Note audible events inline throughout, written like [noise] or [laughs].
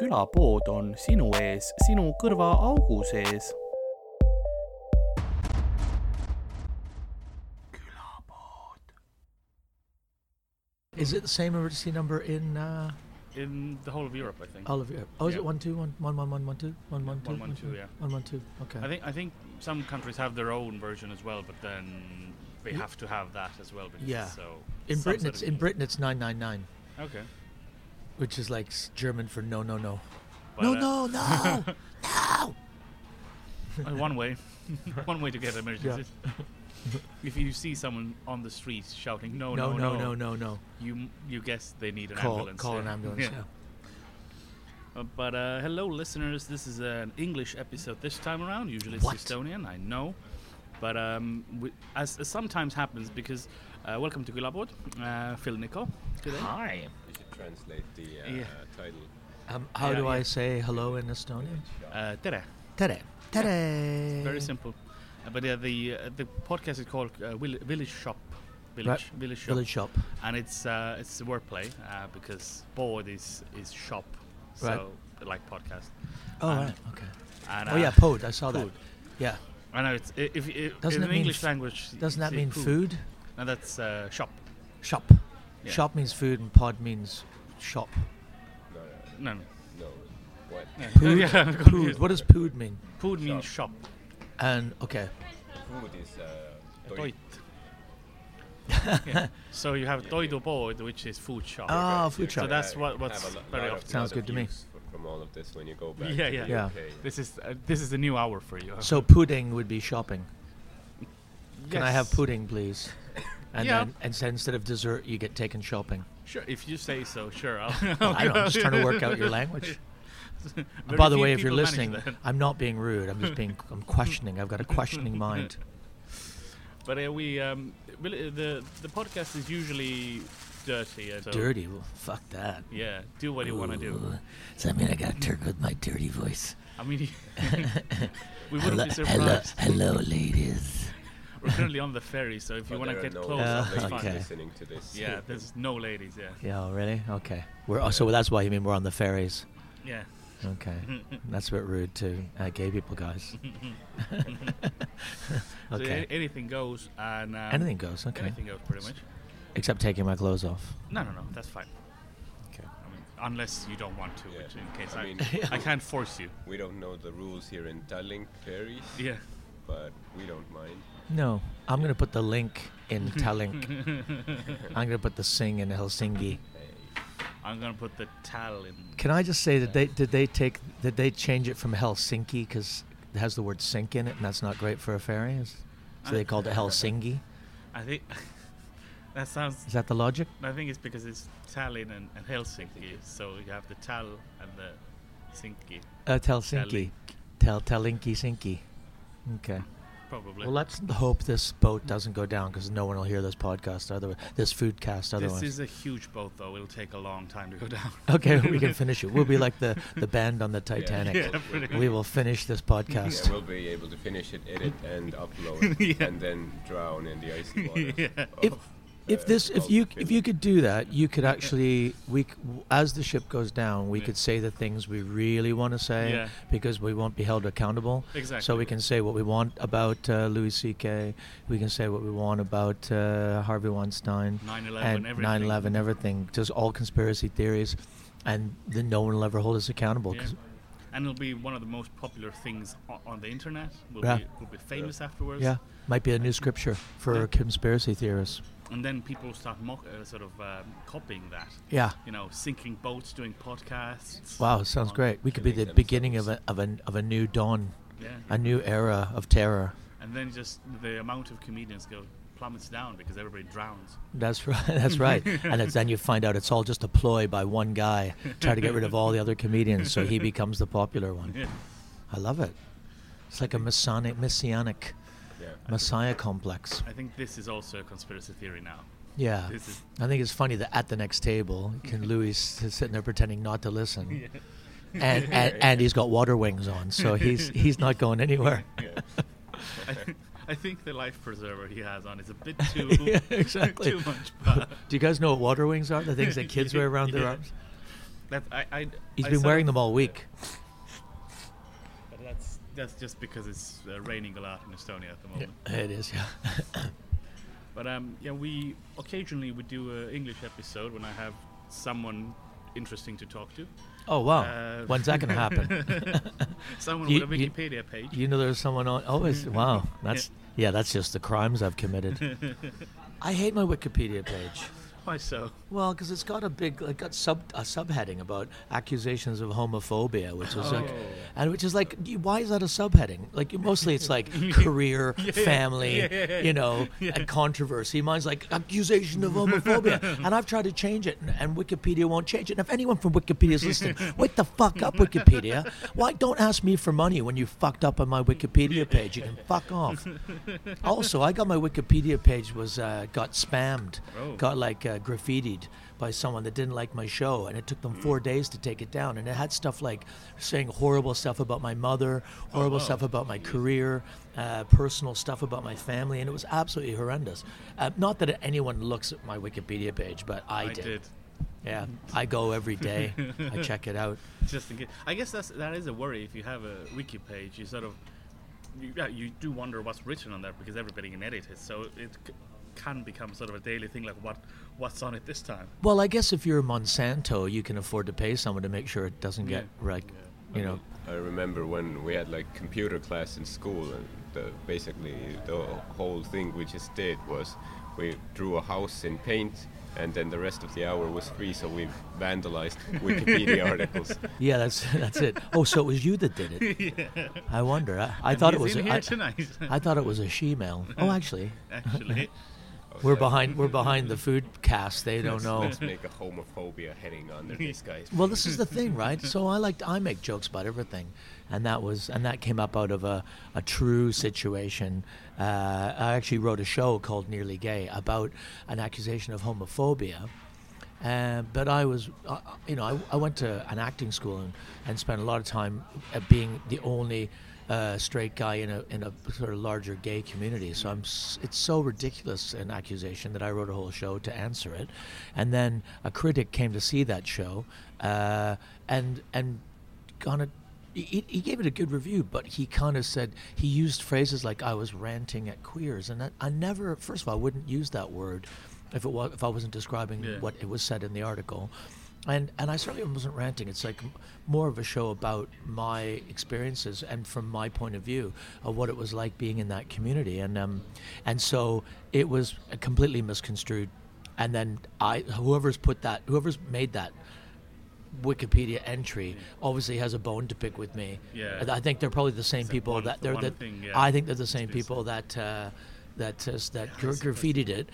külapood on sinu ees, sinu kõrvaaugu sees. Is it the same emergency number in uh, In the whole of Europe, I think. all of Europe? Oh, is Yeah. it one two one one one one one two one one two 112, yeah. one one two? Okay. I think I think some countries have their own version as well, but then they Ye- have to have that as well. Because Yeah. So in Britain, it's in Britain it's nine nine nine, Okay. Which is like German for no no no. But, no uh, no no [laughs] no. uh, one way, [laughs] one way to get emergencies. if you see someone on the street shouting no No no no no no no. you you guess they need an Call ambulance. call yeah. an ambulance. Yeah. Yeah. Uh, but uh, hello, listeners. This is an English episode this time around. Usually it's What? Estonian, I know. But um, we, as, as sometimes happens, because uh, welcome to Külapood, uh, Phil Nichol today. Hi. You should translate the uh, Yeah. title. Um, how Yeah, do I say hello in Estonian? Uh, tere. Tere. Tere. Very simple. Uh, but yeah, the uh, the podcast is called uh, Will- Village Shop. Village, village shop, Village shop. and it's uh, it's a wordplay uh, because board is is shop, so Right. like podcast. Oh And- right. Okay. And, Oh uh, yeah, pod. I saw that. Yeah. I know it's i- if, if Doesn't in it mean English f- language. Doesn't that say mean food? No, that's uh, shop. Shop. Yeah. Shop means food, and pod means shop. No, No, no. no, no. What? Pood. [laughs] yeah, I'm Pood. confused. What does pood mean? Food means shop. And okay. Food is uh, Toit. [laughs] yeah. So you have toidupood, which is food shop. Ah, food shop. So that's what- what's have a lo- very of- often- Sounds good to me. From all of this, when you go back Yeah, to yeah. the Yeah. UK. This is uh, this is the new hour for you. So pudding would be shopping. Can I have Yes. pudding, please? And Yeah. then and so instead of dessert, you get taken shopping. Sure, if you say so, sure. I'll, [laughs] [laughs] I don't. I'm just trying to work out your language. [laughs] By the way, if you're listening, that. I'm not being rude. I'm just being. I'm questioning. I've got a questioning mind. But uh, we um, really, the the podcast is usually dirty. So, Dirty. Well, fuck that. Yeah, do what you want to do. Does that mean I got to turn with my dirty voice? I mean, we wouldn't hello, be hello, hello, ladies. We're currently on the ferry, so if you want to get no close, Uh, it's ladies fine. okay. listening to this. Yeah, there's [laughs] no ladies. Yeah, Yeah, oh, really? Okay. We're oh, so that's why you mean we're on the ferries. yeah. Okay. [laughs] That's a bit rude to uh, gay people, guys. [laughs] So okay. a- anything goes, and um, Anything goes. Okay. Anything goes, pretty much. Except taking my clothes off. No, no, no, that's fine. Okay. I mean, unless you don't want to, Yeah. which in case I I, mean- I can't force you. We don't know the rules here in Tallink ferries, Yeah. but we don't mind. No, I'm gonna put the link in [laughs] Tallink. I'm gonna put the sing in Helsinki. I'm gonna put the in. Can I just say that they did they take did they change it from Helsinki because it has the word sink in it and that's not great for a ferry? Is- So they called it Helsinki. [laughs] I think [laughs] that sounds. Is that the logic? I think it's because it's Tallinn and, and Helsinki, so you have the Tal and the Sinki, Uh, Helsinki. Tel Tellinki Sinki. Okay. Probably. Well, let's hope this boat doesn't go down because no one will hear this podcast otherwise. This foodcast otherwise. this is a huge boat, though. It'll take a long time to go down. [laughs] okay, we can [laughs] finish it. We'll be like the the band on the [laughs] Titanic. Yeah, pretty We will finish this podcast. Yeah, we'll be able to finish it, edit, and upload, Yeah. and then drown in the icy water. Yeah. if of, if this if you if you could do that you could actually we as the ship goes down we Yeah. could say the things we really want to say Yeah. because we won't be held accountable exactly so we can say what we want about uh, Louis CK we can say what we want about uh, Harvey Weinstein 9/11, and everything. 9/11 everything just all conspiracy theories and then no one will ever hold us accountable Yeah. And it'll be one of the most popular things on, on the internet. We'll, Yeah. be, we'll be famous afterwards. yeah might be a new scripture for conspiracy theorists And then people start mock, uh, sort of um, copying that. yeah You know, sinking boats, doing podcasts. wow sounds great we could be the killing beginning of a, of a of a new dawn Yeah. a new era of terror. And then just the amount of comedians go plummets down because everybody drowns. That's right. [laughs] That's right. and it's, then you find out it's all just a ploy by one guy trying to get rid of all the other comedians, so he becomes the popular one. [laughs] Yeah. I love it. It's like a Masonic, messianic. Messiah complex. I think this is also a conspiracy theory now. Yeah. This is I think it's funny that at the next table, can [laughs] Louis is sitting there pretending not to listen, and, [laughs] and and he's got water wings on, so he's [laughs] he's not going anywhere. Yeah. I, th- I think the life preserver he has on is a bit too Yeah, exactly. too much. Do you guys know what water wings are? The things that kids wear around their Yeah. arms. That I, I He's been wearing them all week. That's just because it's uh, raining a lot in Estonia at the moment. It is, yeah. [coughs] But um, yeah, we occasionally we do an English episode when I have someone interesting to talk to. Oh wow, Uh, when's that gonna happen? [laughs] Someone You- with a you- Wikipedia page. you know, there's someone on. Oh, [laughs] wow. That's yeah. That's just the crimes I've committed. [laughs] I hate my Wikipedia page. Why so? Well, because it's got a big, like, got sub a subheading about accusations of homophobia, which is like, Oh. And which is like, why is that a subheading? Like, mostly it's like [laughs] career, [laughs] family, yeah, yeah, yeah. you know, and controversy. Mine's like accusation of homophobia, [laughs] and I've tried to change it, and, and Wikipedia won't change it. And if anyone from Wikipedia is listening, wake the fuck up, Wikipedia! Why don't ask me for money when you fucked up on my Wikipedia page? You can fuck off. Also, I got my Wikipedia page was uh, got spammed, Oh. got like uh, graffitied by someone that didn't like my show, and it took them four days to take it down. And it had stuff like saying horrible stuff about my mother, horrible wow. stuff about my career, uh, personal stuff about my family, and it was absolutely horrendous. Uh, not that anyone looks at my Wikipedia page, but I, I did. did. Yeah, [laughs] I go every day. I check it out. [laughs] Just in case. I guess that's that is a worry if you have a wiki page. You sort of you, yeah, you do wonder what's written on there because everybody can edit it. So it c- can become sort of a daily thing, like what what's on it this time. Well, I guess if you're Monsanto, you can afford to pay someone to make sure it doesn't get Yeah. like, you know. I remember when we had like computer class in school, and the, basically the whole thing we just did was we drew a house in paint, and then the rest of the hour was free, so we vandalized [laughs] Wikipedia articles. Yeah, that's that's it. Oh, so it was you that did it. [laughs] I wonder. I, I thought it was. in a- here tonight. I thought it was a she-male. Oh, actually, [laughs] Actually, we're behind. We're behind the food cast. They don't know. Let's make a homophobia heading under this guy's. Well, this is the thing, right? So I like I make jokes about everything, and that was and that came up out of a, a true situation. Uh, I actually wrote a show called Nearly Gay about an accusation of homophobia. Uh, but I was, uh, you know, I, I went to an acting school and, and spent a lot of time uh, being the only uh, straight guy in a in a sort of larger gay community. So I'm, it's so ridiculous an accusation that I wrote a whole show to answer it, and then a critic came to see that show, uh, and and kind of. He, he gave it a good review, but he kind of said he used phrases like "I was ranting at queers," and I, I never. First of all, I wouldn't use that word if it was if I wasn't describing Yeah. what it was said in the article. And and I certainly wasn't ranting. It's like more of a show about my experiences and from my point of view of what it was like being in that community. And um, and so it was completely misconstrued. And then I, whoever's put that, whoever's made that Wikipedia entry, obviously has a bone to pick with me. Yeah. I think they're probably the same people one- that they're one that. thing, yeah. I think they're the same people that uh, that uh, that Yeah, [laughs] gra- graffitied it,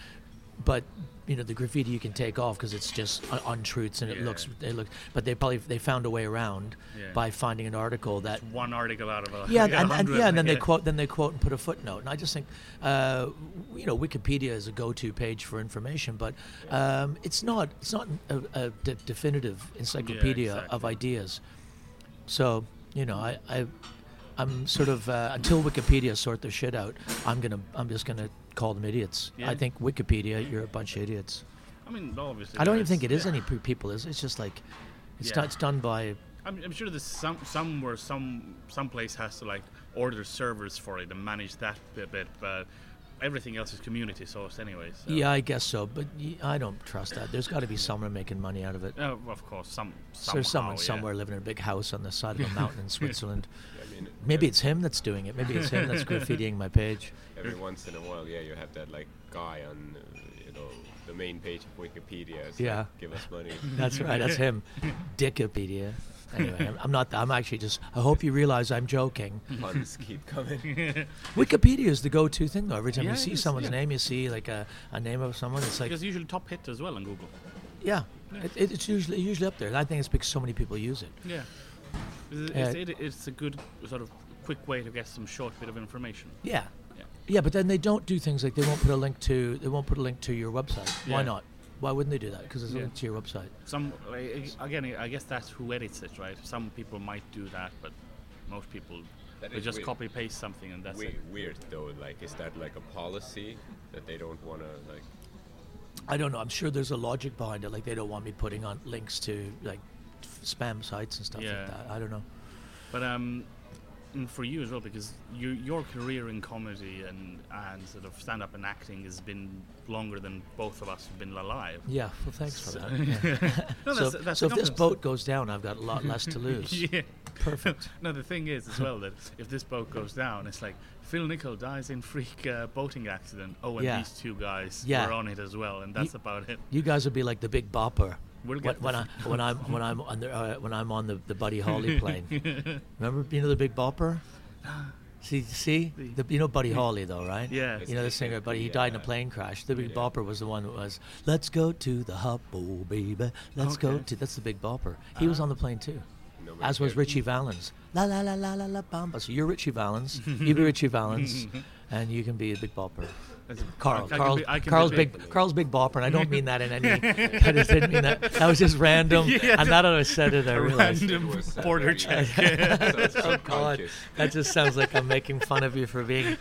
but you know the graffiti you can take off because it's just un- untruths and it Yeah. looks it looks. But they probably they found a way around Yeah. by finding an article that. one article out of a Yeah, [laughs] and, and, 100, yeah, and then they quote, then they quote and put a footnote, and I just think, uh, you know, Wikipedia is a go-to page for information, but um, it's not, it's not a, a de- definitive encyclopedia of exactly. ideas. So, you know, I, I I'm sort of uh, until Wikipedia sort their shit out, I'm gonna, I'm just gonna call them idiots. Yeah. I think Wikipedia, you're a bunch of idiots. I mean, obviously. I don't even think it is yeah. any people. Is it's just like, it's Yeah. done, it's done by I'm, I'm sure there's some somewhere some some place has to like order servers for it and manage that bit, bit but everything else is community sourced anyway. So. Yeah, I guess so, but y- I don't trust that. There's got to be someone making money out of it. Uh, of course, some So there's someone yeah. somewhere living in a big house on the side of a mountain in [laughs] Switzerland. I mean, Maybe it's him that's doing it. Maybe it's him that's [laughs] graffitiing my page. every once in a while, yeah, you have that like guy on, uh, you know, the main page of Wikipedia. It's Yeah. Like, Give us money. [laughs] That's right. That's him. [laughs] Dickopedia. Anyway, I'm, I'm not. I'm actually just. I hope you realize I'm joking. Puns keep coming. Wikipedia is the go-to thing, though. Every time Yeah, you see is, someone's yeah. name, you see like a, a name of someone. It's like, Because usually top hit as well on Google. yeah, it, it- it's usually usually up there. And I think it's because so many people use it. Yeah. It's, Yeah. Uh, it's, it, it's a good sort of quick way to get some short bit of information. Yeah. Yeah. Yeah, but then they don't do things like they won't put a link to they won't put a link to your website. Why not? Why wouldn't they do that? Because it's a link to your website. Some eh, again, I guess that's who edits it, right? Some people might do that, but most people That they just weird. copy paste something and that's We- it. weird though. Like, is that like a policy that they don't want to like? I don't know. I'm sure there's a logic behind it. Like they don't want me putting on links to like f- spam sites and stuff Yeah. like that. I don't know. But um, for you as well, because you, your career in comedy and and sort of stand up and acting has been longer than both of us have been alive. Yeah, well, thanks for So- that. [laughs] Yeah. No, so that's- that's so if this boat goes down, I've got a lot less to [laughs] lose. yeah. Perfect. [laughs] No, the thing is as well that if this boat goes down, it's like Phil Nichol dies in freak uh, boating accident. Oh, and Yeah. these two guys Yeah. were on it as well, and that's about it. You guys would be like the Big Bopper. We'll When, get when I when I'm when I'm on the uh, when I'm on the, the Buddy Holly [laughs] plane. Remember you know the Big Bopper? [gasps] See see The- the, you know Buddy Holly though, right? Yes. You know the singer, Buddy. He died in a plane crash. The Big Yeah. Bopper was the one that was. Let's go to the hub, oh baby. Let's go to. That's the Big Bopper. He was Ah. on the plane too. Nobody As was cared. Ritchie Valens. La la la la la la bamba. So you're Ritchie Valens. you be [laughs] Ritchie Valens, [laughs] and you can be a Big Bopper. That's- Carl, I can Carl, be- I can Carl's big. big, Carl's big bopper, and I don't mean that in any. [laughs] [laughs] I just didn't mean that. That was just [laughs] random. Yeah, and now that I said it, I a realized. random It was, uh, border check. so Oh God, that just sounds like I'm making fun of you for being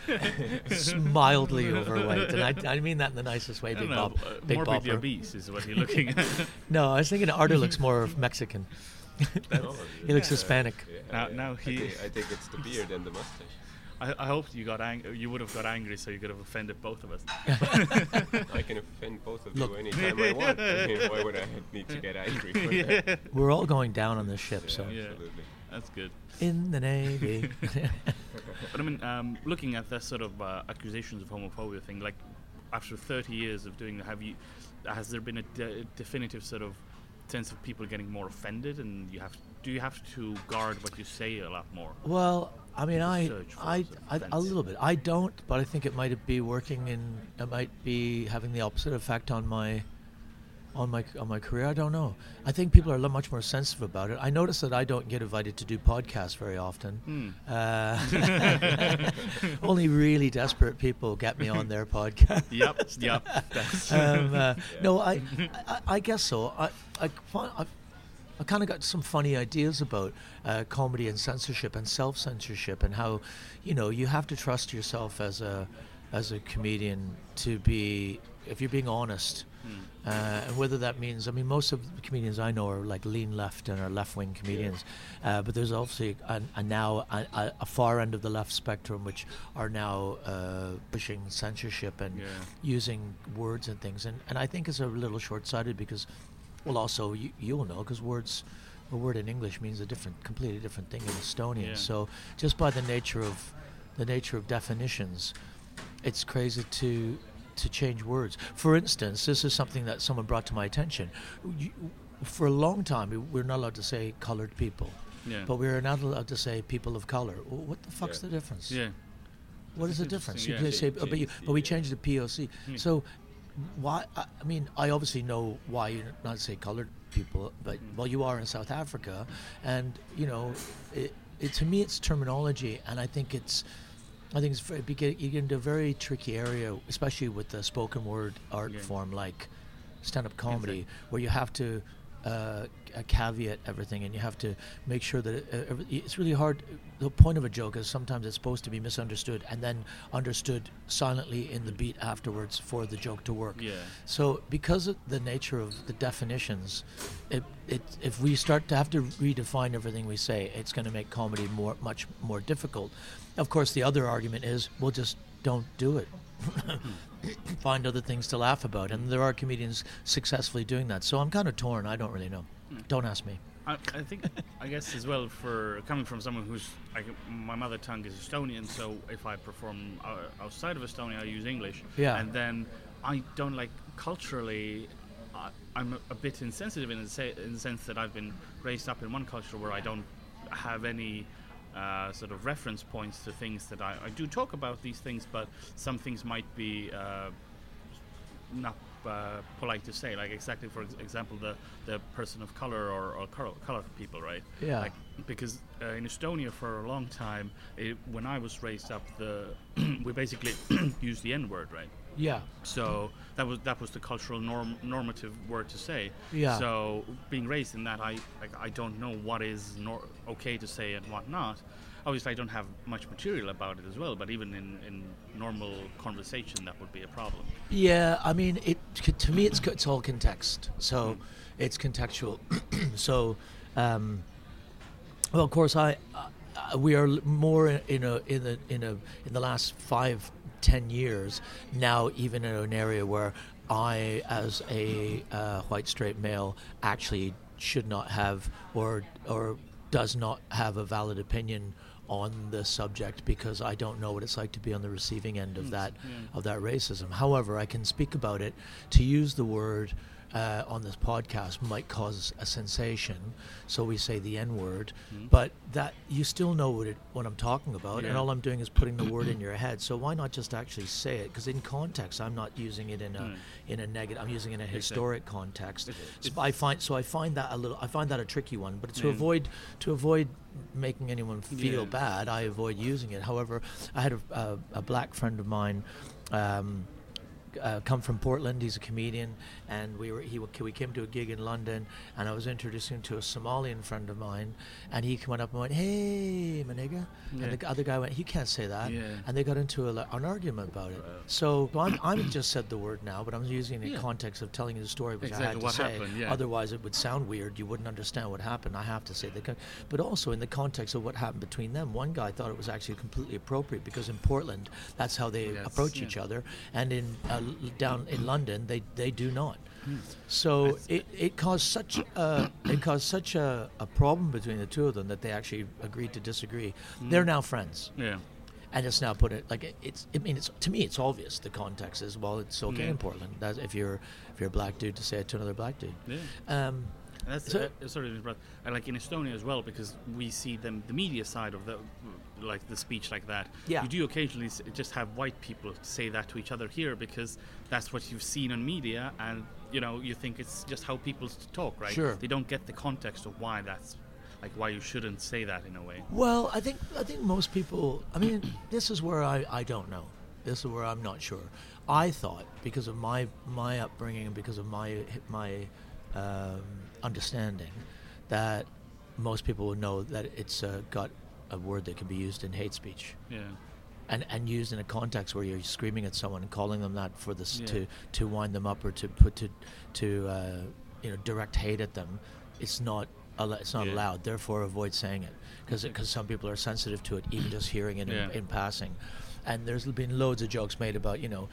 mildly overweight, and I, I mean that in the nicest way, big don't know, bop, uh, big morbidly bopper. obese is what you're looking at. No, I was thinking Ardo looks more of Mexican. He looks yeah. Hispanic. Yeah, Now- yeah. now I he- think, I think it's the beard and the mustache. I, I hope you got ang- you would have got angry, so you could have offended both of us. [laughs] I can offend both of Look. you anytime I want. I mean, why would I need to [laughs] get angry for [laughs] that? yeah. We're all going down on this ship, so Yeah. Absolutely. That's good. in the navy. But I mean, um, looking at that sort of uh, accusations of homophobia thing, like after 30 years of doing that, have you, has there been a de- definitive sort of sense of people getting more offended, and you have, do you have to guard what you say a lot more? Well, I mean, I, I, I, a little bit. I don't, but I think it might be working in. It might be having the opposite effect on my, on my on my career. I don't know. I think people are a lot much more sensitive about it. I notice that I don't get invited to do podcasts very often. Hmm. Uh, [laughs] only really desperate people get me on their podcast. [laughs] Yep, yep. [laughs] Um, uh, no, I, I, I guess so. I, I, I've, I kind of got some funny ideas about uh, comedy and censorship and self-censorship and how, you know, you have to trust yourself as a, as a comedian to be, if you're being honest. Uh, and whether that means, I mean, most of the comedians I know are like lean left and are left-wing comedians, uh, but there's obviously a, a now a, a, far end of the left spectrum which are now uh, pushing censorship and Yeah. using words and things, and and I think it's a little short-sighted because, well, also you, you'll know because words, a word in English means a different, completely different thing in Estonian. Yeah. So just by the nature of, the nature of definitions, it's crazy to to change words. For instance, this is something that someone brought to my attention. You, for a long time, we- we're not allowed to say colored people, yeah. but we're not allowed to say people of color. What the fuck's Yeah. the difference? yeah. What is the difference? You yeah. say, but, you, but we changed the POC. So why? I, mean, I obviously know why you're not say colored people, but Hmm. well, you are in South Africa, and you know, it, it to me it's terminology, and I think it's. I think it's very, you get you get into a very tricky area, especially with the spoken word art Yeah. form like stand-up comedy, where you have to uh, caveat everything, and you have to make sure that it, uh, it's really hard. The point of a joke is sometimes it's supposed to be misunderstood and then understood silently in the beat afterwards for the joke to work. Yeah. So, because of the nature of the definitions, it, it, if we start to have to redefine everything we say, it's going to make comedy more, much more difficult. Of course, the other argument is, we'll just don't do it. [laughs] Find other things to laugh about, and there are comedians successfully doing that. So I'm kind of torn. I don't really know. Don't ask me. I, I think, [laughs] I guess as well, for coming from someone who's, like, my mother tongue is Estonian, so if I perform uh, outside of Estonia, I use English. Yeah. And then I don't like, culturally, I, I'm a, a bit insensitive in the, se- in the sense that I've been raised up in one culture where I don't have any uh, sort of reference points to things that I, I do talk about these things, but some things might be uh, not uh, polite to say. Like exactly, for ex- example, the the person of color or, or color, color people, right? Yeah. Like because uh, in Estonia for a long time, it, when I was raised up, the [clears throat] we basically [clears throat] used the N word, right? Yeah. So that was that was the cultural norm normative word to say. Yeah. So being raised in that, I like I don't know what is nor- okay to say and what not. Obviously, I don't have much material about it as well. But even in, in normal conversation, that would be a problem. Yeah, I mean, it to me, it's it's all context. So it's contextual. [clears throat] so Um, well, of course, I, uh, we are more in in a in the in a in the last five ten years now, even in an area where I, as a uh, white straight male, actually should not have or or does not have a valid opinion on the subject because I don't know what it's like to be on the receiving end of that of that racism. However, I can speak about it. To use the word uh, on this podcast might cause a sensation, so we say the N word, but that you still know what it what I'm talking about, and all I'm doing is putting the [clears throat] word in your head. So why not just actually say it? Because in context, I'm not using it in a Mm. in a negative. I'm using it in a historic context. It's- So I find so I find that a little. I find that a tricky one. But to Yeah. avoid to avoid making anyone feel Yeah. bad, I avoid using it. However, I had a, a, a black friend of mine. Um, uh, come from Portland. He's a comedian, and we were he we came to a gig in London, and I was introducing him to a Somalian friend of mine, and he went up and went, "Hey, my nigga," Yeah. and the other guy went, "He can't say that," Yeah. and they got into a, an argument about it. So I'm, I'm just said the word now, but I'm using it in Yeah. context of telling you the story, which I had to say. happened, yeah. Otherwise, it would sound weird. You wouldn't understand what happened. I have to say that, but also in the context of what happened between them. One guy thought it was actually completely appropriate because in Portland, that's how they Yes, approach each other, and in uh, down in London, they they do not. Hmm. So it, it caused such a, [coughs] it caused such a, a problem between the two of them that they actually agreed to disagree. Hmm. They're now friends, Yeah. and it's now put it like it, it's. I mean, it's to me, it's obvious. The context is well, it's okay Yeah. in Portland. That's if you're if you're a black dude to say it to another black dude. Yeah. Um, And that's So- uh, sort of like in Estonia as well because we see them the media side of the like the speech like that. Yeah. You do occasionally s- just have white people say that to each other here because that's what you've seen on media and you know you think it's just how people talk, right? Sure. They don't get the context of why that's like why you shouldn't say that in a way. Well, I think I think most people. I mean, this is where I, I don't know. This is where I'm not sure. I thought because of my my upbringing and because of my my um, understanding that most people would know that it's uh, got a word that can be used in hate speech Yeah. and and used in a context where you're screaming at someone and calling them that for this Yeah. to to wind them up or to put to to uh, you know direct hate at them it's not it's not Yeah. allowed therefore avoid saying it because because some people are sensitive to it even just hearing it in, Yeah. in passing and there's been loads of jokes made about you know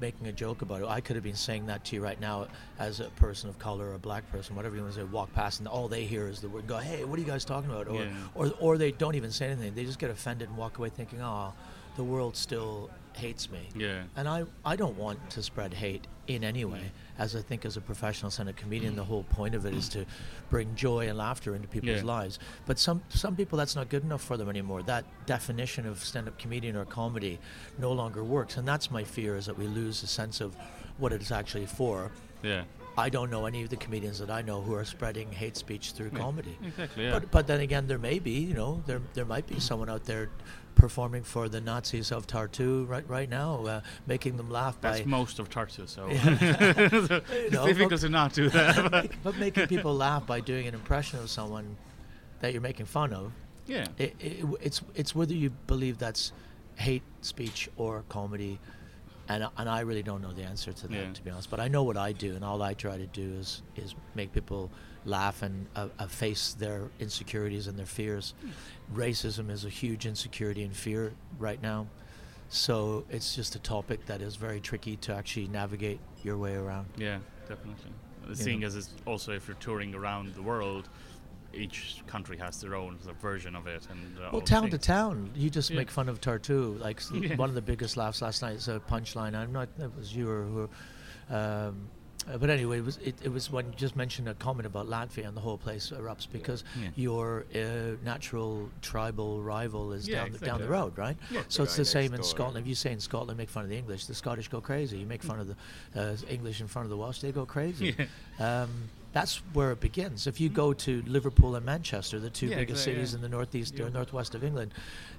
making a joke about it. I could have been saying that to you right now as a person of color or a black person, whatever you want to say. Walk past and all they hear is the word. Go, hey, what are you guys talking about? Or, Yeah. or, or they don't even say anything. They just get offended and walk away thinking, oh, the world still hates me. Yeah. And I, I don't want to spread hate in any way. Mm. As I think as a professional stand-up comedian, the mm. whole point of it is to bring joy and laughter into people's Yeah. lives. But some some people that's not good enough for them anymore. That definition of stand-up comedian or comedy no longer works, and that's my fear is that we lose a sense of what it's actually for. Yeah. I don't know any of the comedians that I know who are spreading hate speech through Yeah, comedy. exactly, yeah. But but then again, there may be you know there there might be someone out there performing for the Nazis of Tartu right right now, uh, making them laugh That's by most of Tartu, so [laughs] [laughs] it's know, difficult to not do [laughs] that. but- but making people laugh by doing an impression of someone that you're making fun of. yeah. It, it, it's it's whether you believe that's hate speech or comedy, and I- and I really don't know the answer to that Yeah. to be honest. But I know what I do, and all I try to do is is make people laugh and uh, uh, face their insecurities and their fears. Racism is a huge insecurity and fear right now, so it's just a topic that is very tricky to actually navigate your way around. Yeah, definitely. Seeing as it's also if you're touring around the world, each country has their own version of it, and uh, Well, town to town, you just Yeah. make fun of Tartu. Like [laughs] Yeah. one of the biggest laughs last night is a punchline. I'm not. It was you or who. Um, uh, but anyway, it was it, it was when you just mentioned a comment about Latvia and the whole place erupts because Yeah. your uh, natural tribal rival is Yeah, down the, down the road, right? Yeah. So it's the same in. Scotland. If you say in Scotland, make fun of the English, the Scottish go crazy. You make fun of the uh, English in front of the Welsh, they go crazy. [laughs] Yeah. Um, that's where it begins. If you mm-hmm. go to Liverpool and Manchester, the two Yeah, biggest exactly, cities yeah. in the northeast Yeah. or northwest of England,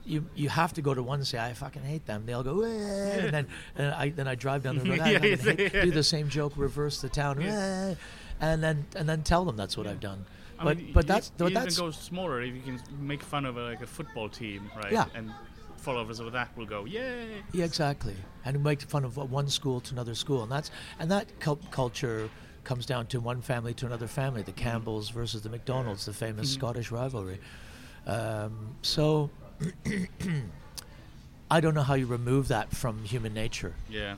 you you have to go to one and say I fucking hate them. They'll go and then and I then I drive down the [laughs] road. I fucking hate- do the same joke, reverse the town, Yeah. And then and then tell them that's what I've done. I But mean, but that's but that's go smaller if you can make fun of a, like a football team, right? Yeah. And followers of that will go, yay! Yeah, exactly. And make fun of one school to another school, and that's and that cul- culture comes down to one family to another family, the Campbells versus the McDonalds, the famous Scottish rivalry. Um, so [clears throat] I don't know how you remove that from human nature, Yeah.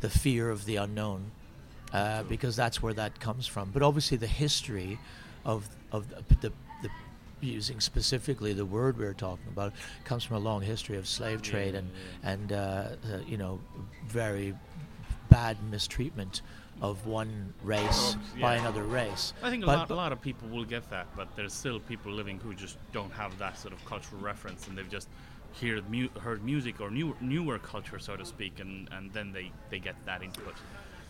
the fear of the unknown, uh, because that's where that comes from. But obviously, the history of of the, the, the using specifically the word we are talking about comes from a long history of slave trade and and uh, uh, you know very bad mistreatment of one race by yeah. another race. I think a But- lot, a lot of people will get that, but there's still people living who just don't have that sort of cultural reference, and they've just hear mu- heard music or new, newer culture, so to speak, and, and then they, they get that input.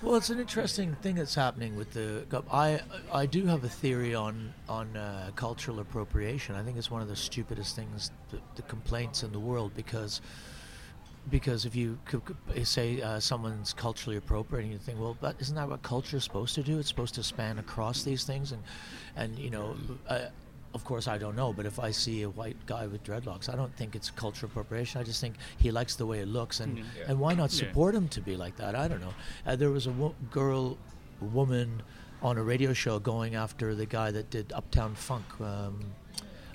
Well, it's an interesting thing that's happening with the. I I do have a theory on on uh, cultural appropriation. I think it's one of the stupidest things, the, the complaints in the world, because because if you could, could say uh, someone's culturally appropriating, you think, well, that, isn't that what culture is supposed to do? It's supposed to span across these things, and and you know. Uh, of course, I don't know, but if I see a white guy with dreadlocks, I don't think it's cultural appropriation. I just think he likes the way it looks, and, Mhm. Yeah. and why not Yeah. support him to be like that? I don't know. Uh, there was a wo- girl, woman, on a radio show going after the guy that did Uptown Funk. Um,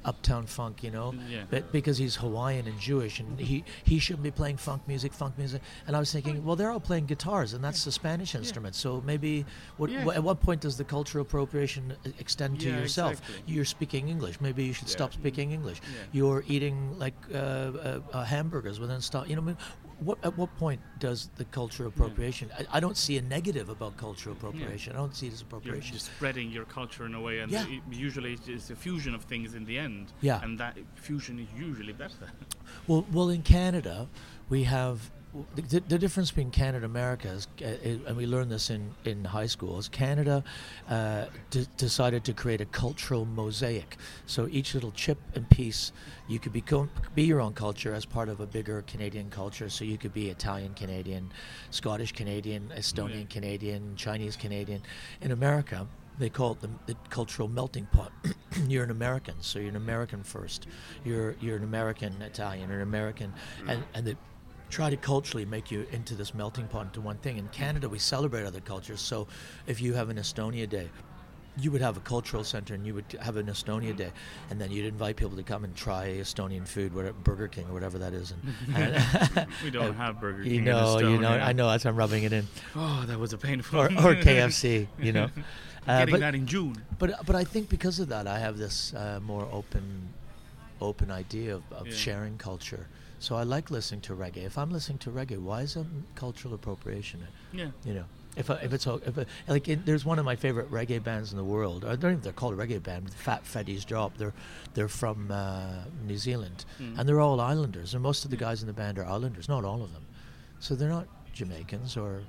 Uptown Funk, you know, Yeah. but because he's Hawaiian and Jewish, and he he shouldn't be playing funk music, funk music. And I was thinking, well, they're all playing guitars, and that's the Spanish instrument. So maybe, what, at what point does the cultural appropriation extend to yourself? exactly. You're speaking English. Maybe you should stop speaking English. You're eating like uh, uh, uh, hamburgers within stop. You know, I mean, what at what point does the cultural appropriation? I, I don't see a negative about cultural appropriation. I don't see it as appropriation. You're just spreading your culture in a way, and Yeah. it, usually it's- it's a fusion of things in the end. Yeah. And that fusion is usually better. [laughs] Well, well, in Canada, we have the, the difference between Canada and America is, uh, is- and we learned this in, in high school, is Canada uh, d- decided to create a cultural mosaic. So each little chip and piece, you could become be your own culture as part of a bigger Canadian culture. So you could be Italian Canadian, Scottish Canadian, Estonian Canadian, Chinese Canadian. In America, they call it the, the cultural melting pot. [coughs] you're an American, so you're an American first. You're you're an American Italian, or an American, and and they try to culturally make you into this melting pot into one thing. In Canada, we celebrate other cultures. So if you have an Estonia Day. You would have a cultural center, and you would have an Estonia Day, and then you'd invite people to come and try Estonian food, whatever Burger King or whatever that is. And, [laughs] and [laughs] we don't have Burger King. you know, you know, I know. That's I'm rubbing it in, Oh, that was a painful. or, or [laughs] KFC, you know. Uh, Getting but- that in June. but but I think because of that, I have this uh, more open open idea of, of Yeah. sharing culture. So I like listening to reggae. If I'm listening to reggae, why is it cultural appropriation? Yeah. You know, if I, if it's if it, like it, there's one of my favorite reggae bands in the world. I don't even they're called a reggae band. Fat Freddy's Drop. They're they're from uh, New Zealand, Mm. and they're all islanders. And most of the guys in the band are islanders, not all of them. So they're not Jamaicans or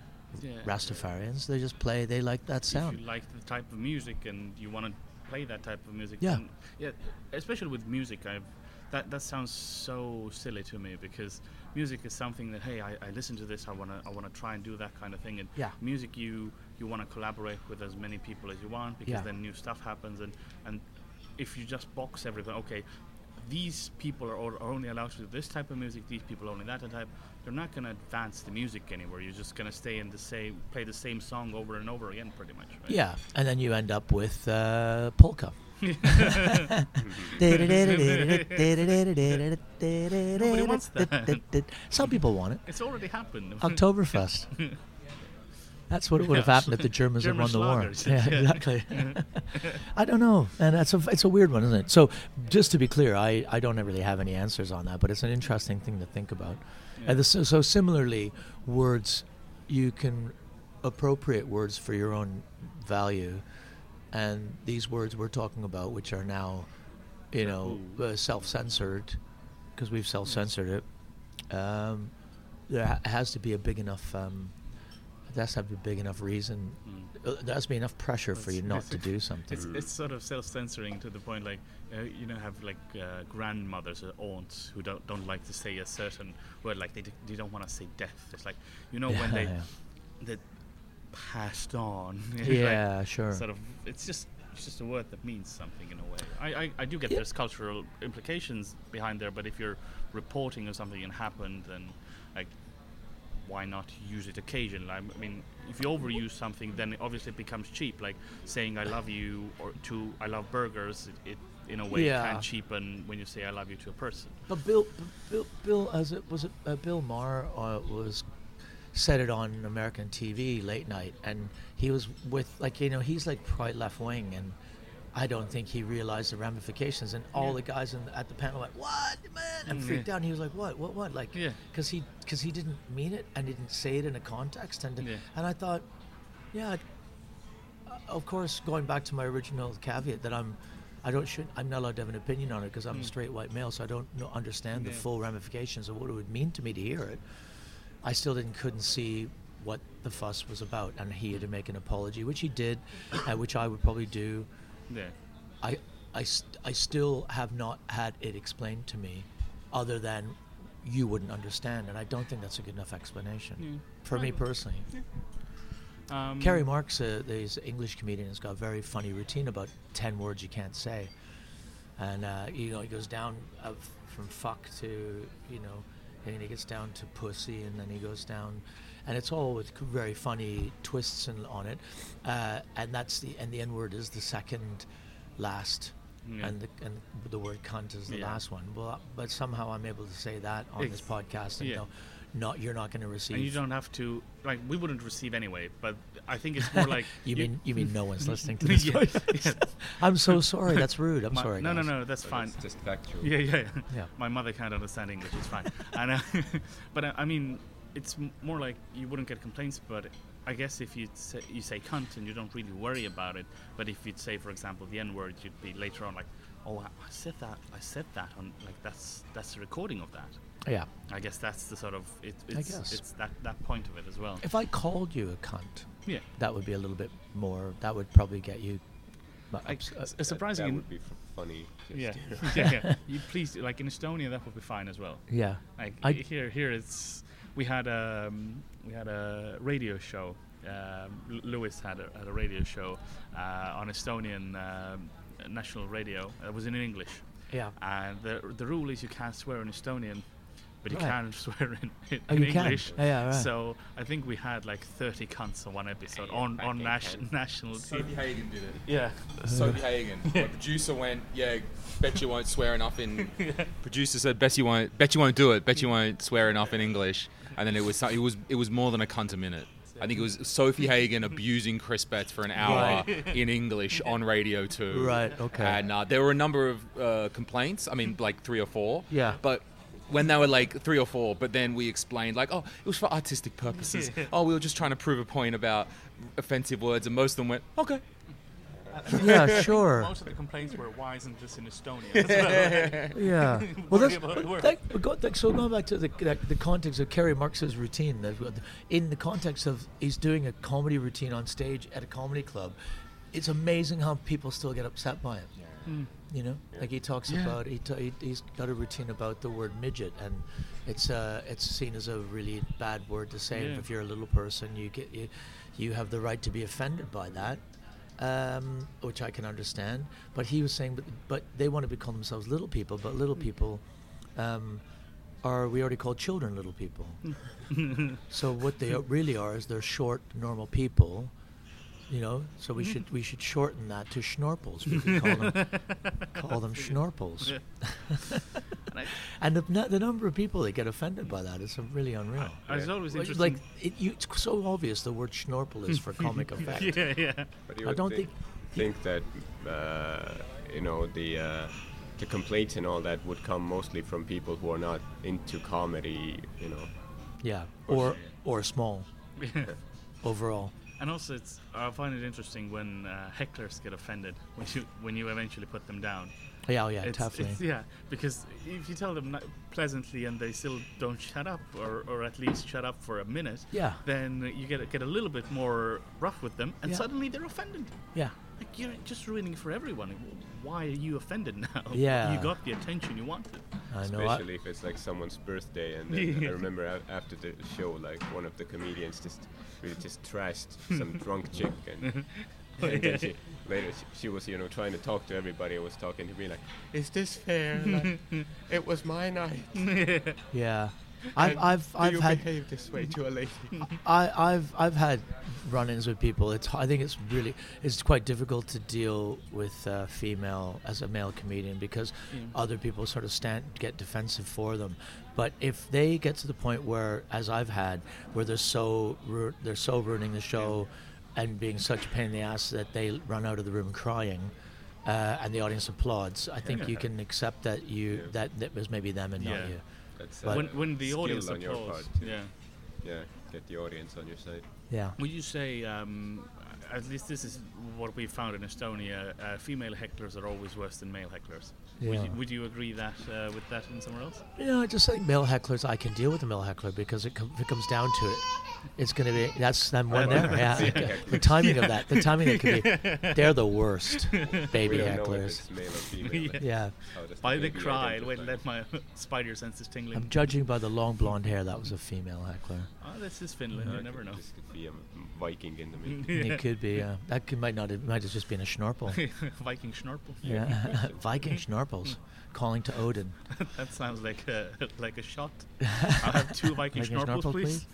Yeah. Rastafarians. They just play. They like that sound. If you like the type of music and you want to play that type of music, Yeah. yeah. Especially with music, I've that that sounds so silly to me because music is something that hey, I, I listen to this, I wanna I wanna try and do that kind of thing, and Yeah. music you you want to collaborate with as many people as you want because Yeah. then new stuff happens, and and if you just box everything, okay. These people are, are only allowed to do this type of music. These people only that type. You're not gonna advance the music anywhere. You're just gonna stay in the same, play the same song over and over again, pretty much. Right? Yeah, and then you end up with uh, polka. Nobody wants that. [laughs] Some people want it. It's already happened. Oktoberfest. [laughs] That's what would have happened if the Germans German had won the war. Yeah, yeah. exactly. [laughs] I don't know, and that's a it's a weird one, isn't it? So, just to be clear, I, I don't really have any answers on that, but it's an interesting thing to think about. Yeah. And so, so similarly, words you can appropriate words for your own value, and these words we're talking about, which are now, you know, uh, self-censored, because we've self-censored it. Um, there ha- has to be a big enough. Um, there has to be a big enough reason. Mm. Uh, there has to be enough pressure for you not to do something. It's, it's sort of self-censoring to the point, like uh, you know, have like uh, grandmothers or aunts who don't don't like to say a certain word, like they d- they don't want to say death. It's like you know when they Yeah, that passed on. [laughs] Yeah, like sure. Sort of, it's just it's just a word that means something in a way. I I, I do get Yeah. there's cultural implications behind there, but if you're reporting of something and happened, then like why not use it occasionally? I mean, if you overuse something, then it obviously it becomes cheap. Like saying "I love you" or to "I love burgers," it, it in a way Yeah. can cheapen when you say "I love you" to a person. But Bill, Bill, Bill, as it was it uh, Bill Maher uh, was said it on American TV late night, and he was with like you know he's like quite left wing, and I don't think he realized the ramifications. And all Yeah. the guys in, at the panel went, "What, man?" and Mm, freaked yeah. out. And he was like, "What? What? What?" Like, Yeah. because he because he didn't mean it and didn't say it in a context, and Yeah. and I thought, yeah, uh, of course, going back to my original caveat that I'm. I don't should I'm not allowed to have an opinion on it because I'm a Mm. straight white male, so I don't know, understand the full ramifications of what it would mean to me to hear it. I still didn't couldn't see what the fuss was about, and he had to make an apology, which he did, uh, which I would probably do. Yeah. I, I, st- I still have not had it explained to me, other than you wouldn't understand, and I don't think that's a good enough explanation Yeah. for me personally. Um, Kerry Marks, uh, this English comedian, has got a very funny routine about ten words you can't say, and uh, you know he goes down uh, from fuck to you know, and he gets down to pussy, and then he goes down, and it's all with very funny twists and on it, uh, and that's the and the N word is the second last. Yeah. And the and the word cunt is the Yeah. last one. Well, but somehow I'm able to say that on this podcast, and yeah. no, not you're not going to receive. And you don't have to like we wouldn't receive anyway, but I think it's more like [laughs] You mean you mean no one's listening to [laughs] this? Yeah, [laughs] podcast? I'm so sorry. That's rude. I'm My- sorry. No, no, guys. no, that's But fine. It's just factual. Yeah, yeah, yeah. Yeah. My mother can't understand English. It's fine. and, uh, but uh, I mean, it's more like you wouldn't get complaints. But I guess if you say, you say cunt and you don't really worry about it, but if you'd say, for example, the N word, you'd be later on like, oh, I I said that. I said that on like that's that's a recording of that. Yeah. I guess that's the sort of it, I it's guess. it's that that point of it as well. If I called you a cunt, Yeah. that would be a little bit more. That would probably get you. uh, I, ups- uh, That, surprising. that would be f- funny. yeah, you [laughs] yeah, yeah. You please, like in Estonia, that would be fine as well. yeah. Like I- here, here it's we had a um, we had a radio show. Um, L- Lewis had a, had a radio show uh, on Estonian um, national radio. It was in English, Yeah. and the the rule is you can't swear in Estonian, but you Right. can [laughs] swear in, in, Oh, in you can? English. Yeah, right. So I think we had like 30 cunts on one episode Yeah, on on nas- national TV. Sofie Hagen did it. Yeah. Sofie Hagen. [laughs] The producer went, yeah, bet you won't swear enough in. [laughs] Producer said, bet you won't, bet you won't do it, bet you won't swear enough in English. And then it was, so- it was, it was more than a cunt a minute. I think it was Sofie Hagen abusing Chris Betts for an hour in English on Radio 2. Right, okay. And uh, there were a number of uh, complaints. I mean, like three or four. Yeah. But when they were like three or four, but then we explained like, oh, it was for artistic purposes. [laughs] oh, we were just trying to prove a point about offensive words, and most of them went, okay. [laughs] Yeah, sure. Most of the complaints were, why isn't this in Estonia? well? [laughs] Yeah. Well, that's, Worry about but work. that- go, that- so going back to the, the, the context of Kerry Marx's routine, that in the context of he's doing a comedy routine on stage at a comedy club, it's amazing how people still get upset by it. Hmm. You know, like he talks Yeah. about he, t- he he's got a routine about the word midget, and it's uh it's seen as a really bad word to say. Yeah. If you're a little person, you get you, you have the right to be offended by that, um, which I can understand. But he was saying, but but they want to call themselves little people, but little people. Um, are we already called children little people? [laughs] so what they really are is they're short, normal people, you know. So we should we should shorten that to schnorpels. We could call them [laughs] call them schnorpels. [laughs] And the, nu- the number of people that get offended by that is really unreal. I was always Like- interested. Like it, you, it's so obvious the word schnorpel is for comic [laughs] effect. yeah, yeah. But you I don't thi- think- think that uh, you know the uh, the complaints and all that would come mostly from people who are not into comedy. You know, Yeah, or or small yeah. overall. And also, it's I find it interesting when uh, hecklers get offended when you when you eventually put them down. Yeah, oh yeah, it's, definitely. it's- yeah, because if you tell them ni- pleasantly and they still don't shut up, or, or at least shut up for a minute, Yeah. then you get get a little bit more rough with them, and Yeah. suddenly they're offended. Yeah, Like you're just ruining it for everyone. Why are you offended [laughs] now? Yeah. you got the attention you wanted. I know. I- especially if it's like someone's birthday. And then [laughs] I remember after the show, like one of the comedians just really just trashed [laughs] some drunk chick, and, [laughs] [laughs] and then she, later she, she was you know trying to talk to everybody. and was talking to me like, "Is this fair? Like, it was my night." Yeah, I've I've Do I've you had behave this way to a lady? I, I've I've had run-ins with people. It's I think it's really it's quite difficult to deal with uh, female as a male comedian because other people sort of stand get defensive for them. But if they get to the point where, as I've had, where they're so ru- they're so ruining the show and being such a pain in the ass that they run out of the room crying. Uh, and the audience applauds. I think you can accept that you that that was maybe them and Yeah. not you. That's uh, when when the audience on your applauds, yeah. yeah, get the audience on your side. Yeah. Would you say, um, at least this is what we found in Estonia, uh, female hecklers are always worse than male hecklers? Would, you, would you agree that uh, with that in somewhere else? You know, I just think male hecklers. I can deal with a male heckler because it, com- if it comes down to it, it's going to be that's them one [laughs] there. Yeah, Yeah. like, uh, the timing of that, the timing that could be. [laughs] They're the worst baby we don't know if hecklers. it's male or female. [laughs] but Yeah, how does By the cry, identify? when let my spider senses tingling. I'm judging by the long blonde hair. That was a female heckler. Oh, this is Finland. Yeah, you never know. This could be a Viking in the middle. [laughs] It could be. Uh, that could, might not. It might have just been a schnorpel. [laughs] Viking schnorpel. Yeah, [laughs] Viking schnorpels calling to Odin. that sounds like a like a shot. I'll have two Viking Viking schnorpels, schnorpel, please.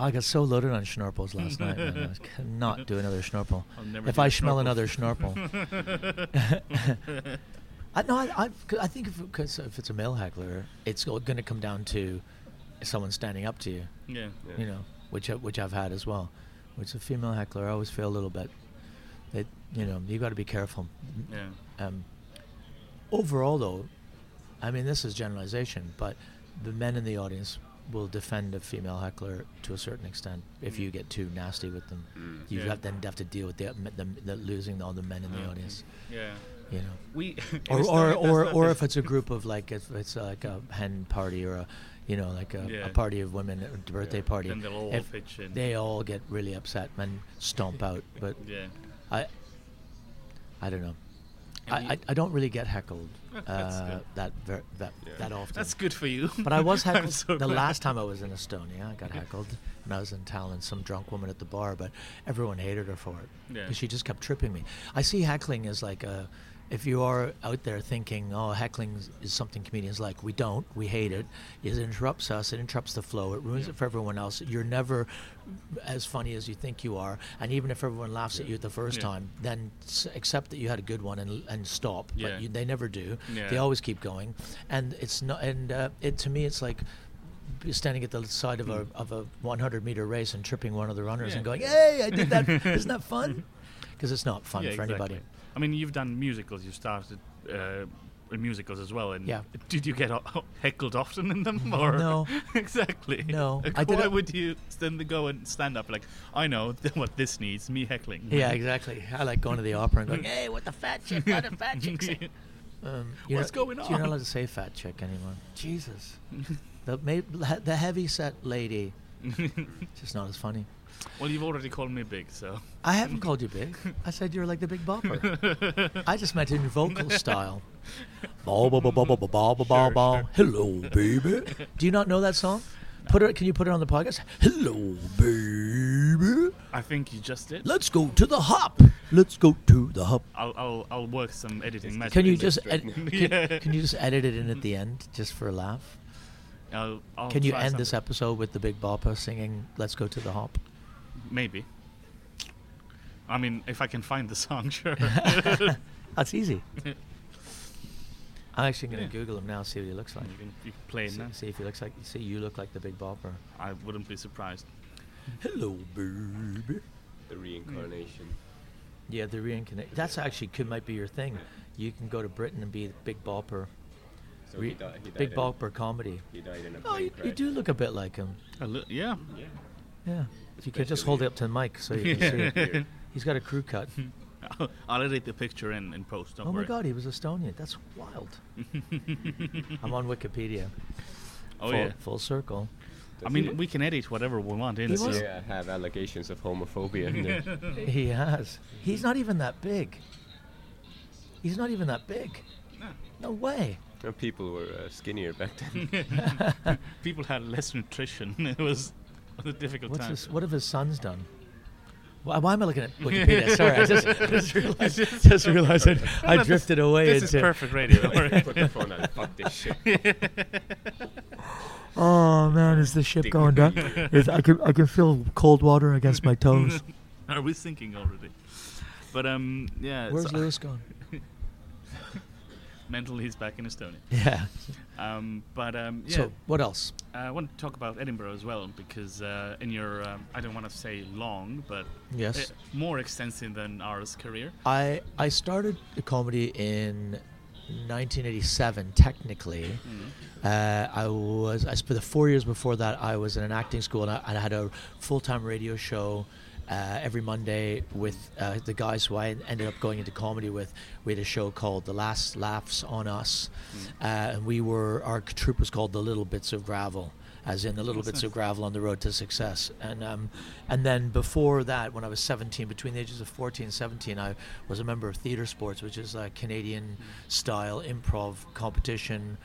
Oh, I got so loaded on schnorpels last night. Man. I cannot do another schnorpel. I'll never If I smell schnorpel. another schnorpel. I no, I, I, 'cause I think if, cause if it's a male heckler, it's going to come down to someone standing up to you. yeah. Yeah. You know, which I, which I've had as well. Which a female heckler, I always feel a little bit. That you know, you got to be careful. Yeah. Um, overall, though, I mean, this is generalization, but the men in the audience will defend a female heckler to a certain extent if you get too nasty with them. Mm. You Yeah. have then have to deal with the, the, the losing all the men in the Okay. audience. Yeah. You know, We or [laughs] in or or, or if it's a group of like if it's like a hen party or a you know like a, Yeah. a party of women a birthday Yeah. party Then they'll all if pitch in. they all get really upset and stomp out [laughs] but Yeah. i i don't know I, I, I don't really get heckled uh, that ver- that Yeah. that often That's good for you. but I was [laughs] heckled so the glad. last time I was in Estonia. I got heckled, and I was in Tallinn. Some drunk woman at the bar, but everyone hated her for it Yeah. 'cause she just kept tripping me. I see heckling as like a. If you are out there thinking, "Oh, heckling is- something comedians like," we don't. We hate it. It interrupts us. It interrupts the flow. It ruins it for everyone else. You're never as funny as you think you are. And even if everyone laughs at you the first Yeah. time, then s- accept that you had a good one and and stop. Yeah. But you, they never do. They always keep going. And it's not. And uh, it to me, it's like standing at the side of a of a 100 meter race and tripping one of the runners Yeah. and going, "Hey, I did that! Isn't that fun?" [laughs] Because it's not fun yeah, for exactly. anybody. I mean, you've done musicals. You started uh, in musicals as well. And Yeah. did you get o- [laughs] heckled often in them? [laughs] Or No. [laughs] exactly. No, Like, I Why would you then go and stand up like, I know th- what this needs? Me heckling. Yeah, exactly. I like going to the opera and going, "Hey, what the fat chick? What the fat chick say?" Um, What's not- going on? You're not allowed to say fat chick anymore. Jesus, the ma- the heavy set lady. it's just not as funny. Well, you've already called me big, so. I haven't called you big. I said you're like the Big Bopper. [laughs] I just meant in vocal [laughs] style. Ba, ba, ba, ba, ba, ba, ba, ba, ba, ba. Hello, baby. Do you not know that song? Put it. Can you put it on the podcast? Hello, baby. I think you just did. Let's go to the hop. Let's go to the hop. I'll, I'll, I'll work some editing magic. Can you just ed- can, [laughs] Yeah. can you just edit it in at the end just for a laugh? I'll, I'll Can you end this episode with the Big Bopper singing "Let's Go to the Hop"? Maybe. I mean, if I can find the song, [laughs] sure. [laughs] That's easy. I'm actually going to Yeah. Google him now, see what he looks like. you can, you can play it See, now. see if he looks like. See, you look like the Big Bopper. I wouldn't be surprised. Hello, baby. The reincarnation. Mm. Yeah, the reincarnation. That's actually could might be your thing. You can go to Britain and be the Big Bopper. So Re- he, di- he died Big in, Bopper comedy. He died in a Oh, you, you do look a bit like him. A li- yeah. Yeah. Yeah. If you could just hold it up to the mic so you can see it. [laughs] He's got a crew cut. I'll, [laughs] I'll edit the picture in, in post. Don't oh worry. my god, he was Estonian. That's wild. [laughs] I'm on Wikipedia. Oh full, yeah. Full circle. I mean, he- we can edit whatever we want in. He so- was- yeah, have allegations of homophobia in there. He has. He's not even that big. He's not even that big. No. No way. And people were uh, skinnier back then. People had less nutrition. It was [laughs] a difficult What's time. his, what have his sons done? Why, why am I looking at [laughs] Wikipedia? Sorry, I just, [laughs] just realized, just realized I, I This is- drifted away This is perfect radio. Put the phone on. Fuck this shit. Oh man, is the ship going down? Is- I can I can feel cold water against my toes. Are we sinking already? But um, yeah. Where's so- Lewis gone? Mentally, he's back in Estonia. [laughs] Yeah. Um, but um, yeah. So what else? I want to talk about Edinburgh as well because uh, in your, um, I don't want to say long, but Yes. uh, more extensive than ours career. I I started comedy in 1987. Technically, uh, I was I spent the four years before that. I was in an acting school and I, and I had a full time radio show. Uh, every Monday with uh, the guys who I ended up going into comedy with, we had a show called "The Last Laughs on Us," uh, and we were our troupe was called "The Little Bits of Gravel," as in the little bits of gravel on the road to success. And um, and then before that, when I was 17, between the ages of 14 and 17, I was a member of Theatre Sports, which is a Canadian style improv competition.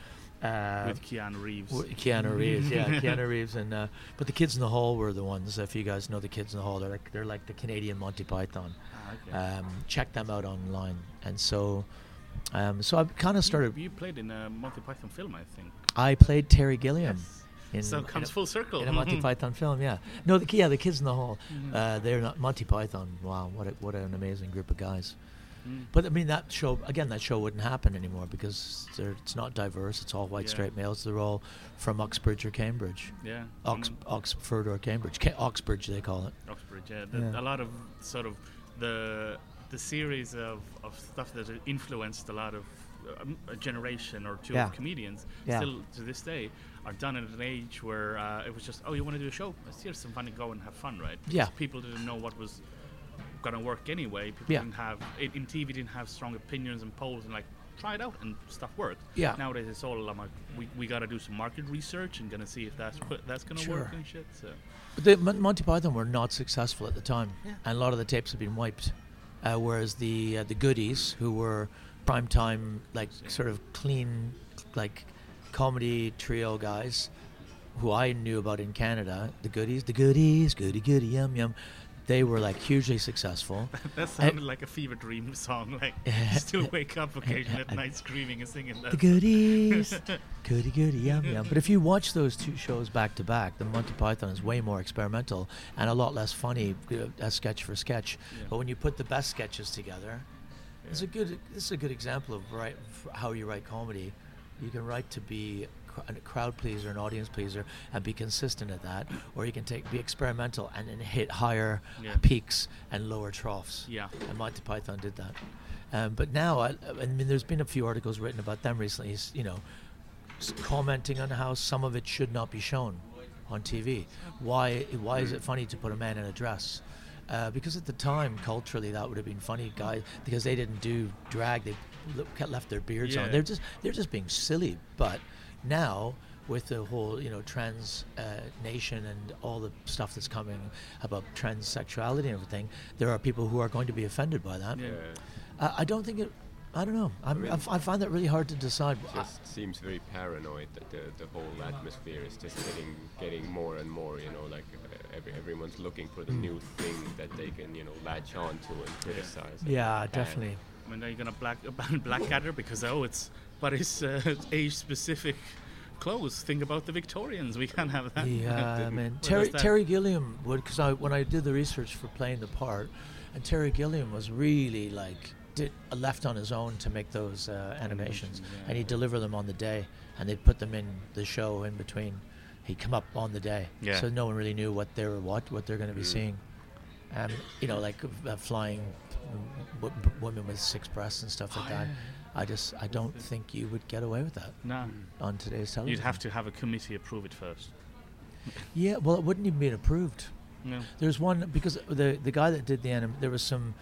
Uh, with Keanu Reeves. w- Keanu Reeves, yeah, [laughs] Keanu Reeves, and uh, but the kids in the hall were the ones. If you guys know the kids in the hall, they're like they're like the Canadian Monty Python. Ah, okay. Um, check them out online. And so, um, so I kind of started. You, you played in a Monty Python film, I think. I played Terry Gilliam. In, so it comes a, full circle. in a Monty [laughs] Python film, yeah. No, the yeah, the kids in the hall. Mhm. Uh, they're not Monty Python. Wow, what a, what an amazing group of guys. Mm. But I mean, that show again. That show wouldn't happen anymore because they're, it's not diverse. It's all white Yeah. straight males. They're all from Uxbridge or Cambridge. Yeah. Ox, mm, Oxford or Cambridge. Ca- Oxbridge, they call it. Oxbridge. Yeah. The, Yeah. A lot of sort of the the series of, of stuff that influenced a lot of um, a generation or two Yeah. of comedians Yeah. still to this day are done at an age where uh, it was just oh you want to do a show let's hear some fun and go and have fun right Yeah. People didn't know what was gonna work anyway people Yeah. didn't have in, in TV didn't have strong opinions and polls and like try it out and stuff worked Yeah. nowadays it's all like we, we gotta do some market research and gonna see if that's what- that's gonna work and shit so But the Mon- Monty Python were not successful at the time, Yeah. and a lot of the tapes have been wiped. Uh, whereas the uh, the goodies, who were prime time, like sort of clean, like comedy trio guys, who I knew about in Canada, the goodies, the goodies, goody goody yum yum, they were like hugely successful. [laughs] That sounded like a fever dream song. Like [laughs] you still wake up occasionally at [laughs] night screaming and singing that. The goodies, goody goody yum yum. But if you watch those two shows back to back, the Monty Python is way more experimental and a lot less funny, uh, as sketch for sketch. Yeah. But when you put the best sketches together, it's a good. This is a good example of right how you write comedy. You can write to be a crowd pleaser, an audience pleaser, and be consistent at that, or you can take be experimental and then hit higher Yeah. peaks and lower troughs. Yeah. And Monty Python did that. Um, but now, I, I mean, there's been a few articles written about them recently. You know, commenting on how some of it should not be shown on TV. Why? Why is it funny to put a man in a dress? Uh, because at the time, culturally, that would have been funny, guys, because they didn't do drag. They left their beards on. They're just they're just being silly. But now, with the whole you know trans uh, nation and all the stuff that's coming about transsexuality and everything, there are people who are going to be offended by that. Yeah. Uh, I don't think it. I don't know. I'm, I, f- I find that really hard to decide. It just seems very paranoid that the, the whole atmosphere is just getting getting more and more. You know, like uh, every, everyone's looking for the new thing that they can you know latch on to and criticize. and yeah, ban. definitely. I mean, are you gonna black ban [laughs] Blackadder because oh, it's but it's uh, age-specific clothes. Think about the Victorians. We can't have that. Yeah, [laughs] mean Terry? Terry Gilliam would because I when I did the research for playing the part, and Terry Gilliam was really like did left on his own to make those uh, animations, yeah. and he'd deliver them on the day, and they'd put them in the show in between. He'd come up on the day, Yeah. so no one really knew what they were what what they're going to be seeing, and you know like uh, flying w- w- women with six breasts and stuff like that. I just I don't think you would get away with that No, on today's television. you'd have to have a committee approve it first. Yeah, well, it wouldn't even be approved. No. There's one because the the guy that did the anim, there was some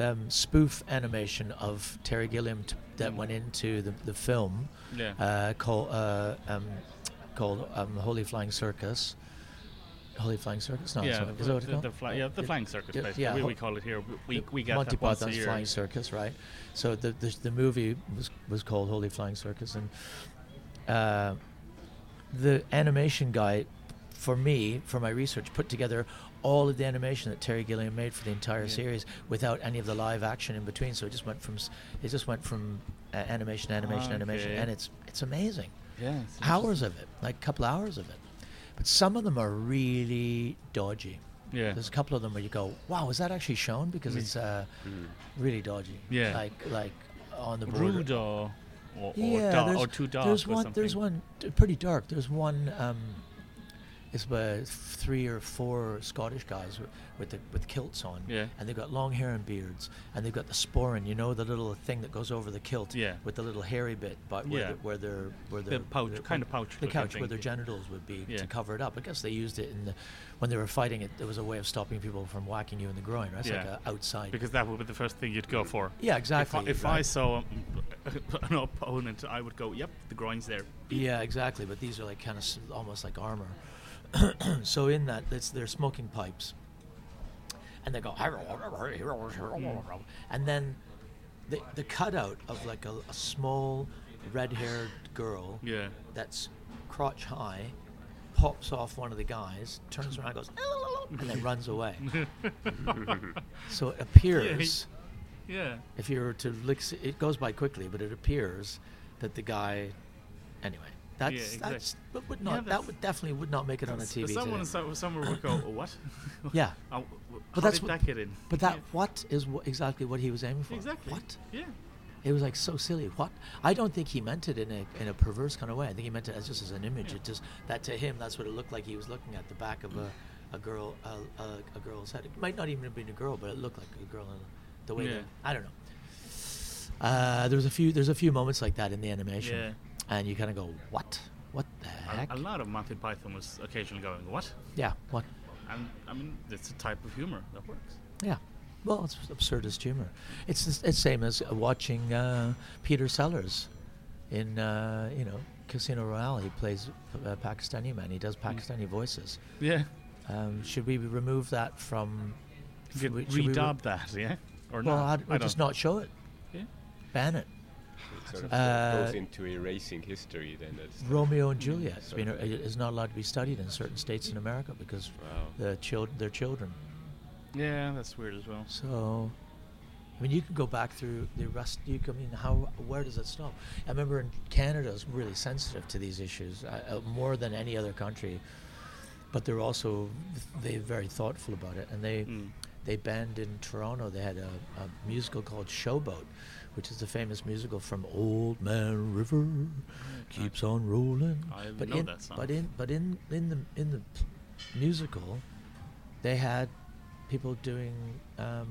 um, spoof animation of Terry Gilliam t- that went into the, the film Yeah. uh, called uh, um, called um, Holy Flying Circus. Holy Flying Circus? No, yeah, that's what, is that what the, called? the, fly, yeah, the flying circus. Yeah, basically. yeah, we, we call it here. We we get Monty that once a Python's. Flying Circus, right? So the, the the movie was was called Holy Flying Circus, and uh, the animation guy for me, for my research, put together all of the animation that Terry Gilliam made for the entire Yeah. series without any of the live action in between. So it just went from s- it just went from uh, animation, animation, animation, Okay. and it's it's amazing. Yeah. it's Hours of it, like a couple hours of it. But some of them are really dodgy. Yeah. There's a couple of them where you go, "Wow, was that actually shown?" Because Mm. it's uh, really dodgy. Yeah. Like like on the border. rude or or, or, Yeah, dark, or too dark there's one. something. There's one pretty dark. There's one. Um, it's about three or four Scottish guys with, with the with kilts on, Yeah. and they've got long hair and beards, and they've got the sporran. You know the little thing that goes over the kilt, Yeah. with the little hairy bit, but where, Yeah. the, where their where The pouch- their- kind of pouch the couch where their genitals would be Yeah. to cover it up. I guess they used it in the when they were fighting it. There was a way of stopping people from whacking you in the groin. Right? It's like Yeah. a outside. because that would be the first thing you'd go for. yeah, exactly. If, I, if I right? saw [laughs] an opponent, I would go, "Yep, the groin's there." Yeah, exactly. But these are like kind of s- almost like armor. [clears throat] so in that, it's they're smoking pipes, and they go, and then the the cutout of like a, a small red-haired girl Yeah. that's crotch high pops off one of the guys, turns around, goes, and then runs away. [laughs] so it appears Yeah. if you were to look, it goes by quickly, but it appears that the guy, anyway, that's exactly. that's that would Yeah, not that would definitely would not make it on a TV. Someone today. so, somewhere would go, "Oh, "What?" [laughs] [laughs] Yeah. Oh, But how that's did what- that get in? But that Yeah. what is wh- exactly what he was aiming for? Exactly. What? Yeah. It was like so silly. What? I don't think he meant it in a in a perverse kind of way. I think he meant it as just as an image. Yeah. It just that to him, that's what it looked like. He was looking at the back of a, a girl a, a, a girl's head. It might not even have been a girl, but it looked like a girl. In the way Yeah. that I don't know. Uh, there was a few. There's a few moments like that in the animation, Yeah. And you kind of go, "What? What the heck?" A, a lot of Monty Python was occasionally going, "What?" Yeah. What? And I mean, it's a type of humor that works. Yeah. Well, it's absurdist humor. It's the- it's same as watching uh, Peter Sellers in uh, you know Casino Royale. He plays a Pakistani man. He does Pakistani voices. Yeah. Um, should we remove that from? Should we- should we re- redub that, yeah? Or Well, not? I'd, or just not show it. Yeah. Ban it. It sort of Uh, goes into erasing history then. That's Romeo and Juliet has Sort been, is not allowed to be studied in certain states in America because Wow. the child, their children. Yeah, that's weird as well. So, I mean, you can go back through the rest. You can, I mean, how where does it stop? I remember in Canada is really sensitive to these issues uh, uh, more than any other country, but they're also they're very thoughtful about it, and they Mm. they banned in Toronto. They had a, a musical called Showboat, which is the famous musical from Old Man River keeps on rolling. I but know in, that song. But in but in in the in the musical, they had people doing um,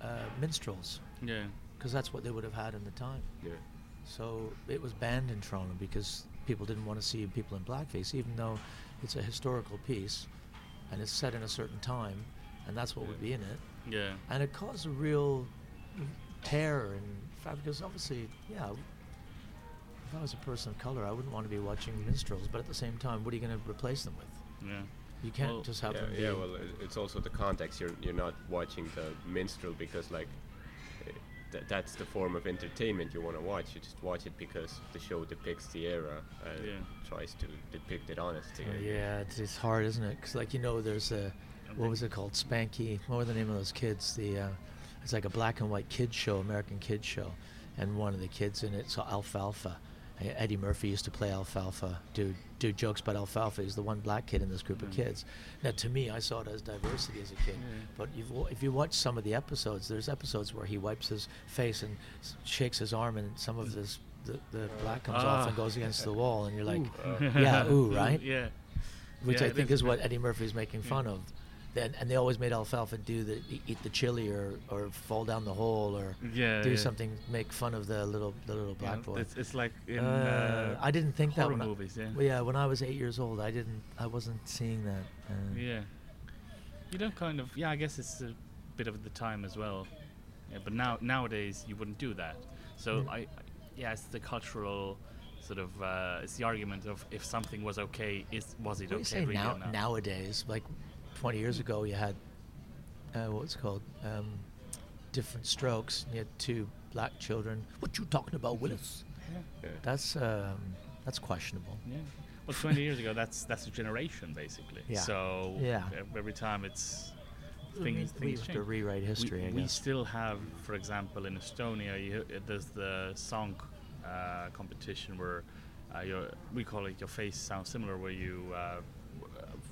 uh, minstrels Yeah. because that's what they would have had in the time. Yeah. So it was banned in Toronto because people didn't want to see people in blackface, even though it's a historical piece and it's set in a certain time, and that's what would be in it. Yeah. And it caused a real tear and fact because obviously, yeah. If I was a person of color, I wouldn't want to be watching minstrels, but at the same time, what are you going to replace them with? Yeah. You can't Well, just have yeah, them. yeah, well, it's also the context. You're you're not watching the minstrel because like eh, th- that's the form of entertainment you want to watch. You just watch it because the show depicts the era and Yeah. tries to depict it honestly. Oh, yeah, it's, it's hard, isn't it? Because like you know, there's a what was it called? Spanky. What were the name of those kids? The uh, it's like a black and white kids show, American kids show, and one of the kids in it's Alfalfa. Eddie Murphy used to play Alfalfa, do do jokes about Alfalfa. He's the one black kid in this group of Mm. kids. Now, to me, I saw it as diversity as a kid. But you've, if you watch some of the episodes, there's episodes where he wipes his face and shakes his arm, and some of this the, the black comes off and Ah. goes against the wall, and you're like, Ooh. yeah, ooh, [laughs] right? Yeah. which Yeah, I think is is what Eddie Murphy's making fun of. Then, and they always made Alfalfa do the eat the chili or, or fall down the hole or Yeah. do yeah. make make fun of the little the little black boy. It's, it's like in Uh, uh, I didn't think that horror when I- movies. Yeah. well, yeah, when I was eight years old, I didn't I wasn't seeing that. Uh, Yeah. You don't kind of yeah. I guess it's a bit of the time as well. Yeah, but now nowadays you wouldn't do that. So. I, I yeah, it's the cultural sort of uh, it's the argument of if something was okay, is was it What okay you say really now, or not? nowadays? Like 20 years ago, you had uh, what's called um, different strokes. You had two black children. What you talking about, Willis? Yeah. Yeah. That's um, that's questionable. Yeah. Well, 20 years ago, that's that's a generation basically. Yeah. So Yeah. every time it's We- things, we things have change. to rewrite history. we, I we still have, for example, in Estonia, you, uh, there's the song uh, competition where uh, your, we call it your face sounds similar, where you uh, uh,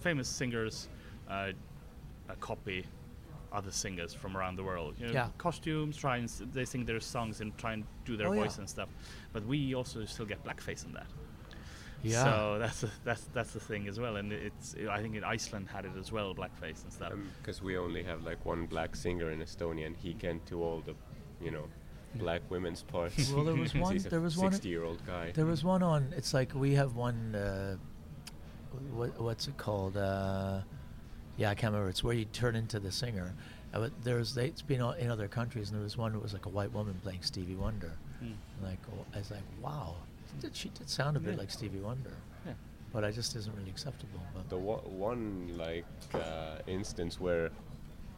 famous singers uh, copy other singers from around the world. You know, Yeah. costumes, try and s- they sing their songs and try and do their Oh, yeah. voice and stuff. But we also still get blackface in that. yeah. So that's a, that's that's the thing as well, and it's I think in Iceland had it as well, blackface and stuff. Because we only have like one black singer in Estonia, and he can't do all the, you know, black women's parts. [laughs] Well, [laughs] there was one- a there was one- sixty-year-old guy. There was one on. It's like we have one. Uh, what, what's it called? Uh, yeah, I can't remember. It's where you turn into the singer. Uh, but there's they, it's been o- in other countries, and there was one that was like a white woman playing Stevie Wonder. Mm. Like oh, I was like, wow, did she did sound a bit Yeah. like Stevie Wonder, Yeah. but I just isn't really acceptable. But the wa- one like uh, instance where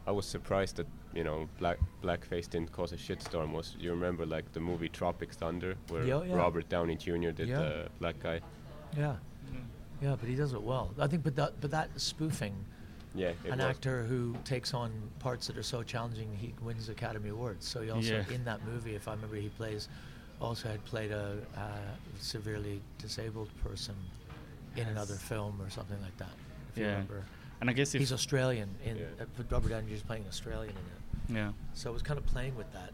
I was surprised that you know black blackface didn't cause a shitstorm was you remember like the movie Tropic Thunder where Yeah, yeah. Robert Downey Jr. did Yeah. the black guy. yeah, yeah, but he does it well. I think, but that but that spoofing. Yeah, an was. actor who takes on parts that are so challenging, he wins Academy Awards. So he also Yeah. in that movie, if I remember, he plays also had played a uh, severely disabled person in another film or something like that. If you Yeah. remember, And I guess if he's Australian. In Yeah. uh, Robert Downey Jr. is playing Australian in it, yeah, so it was kind of playing with that.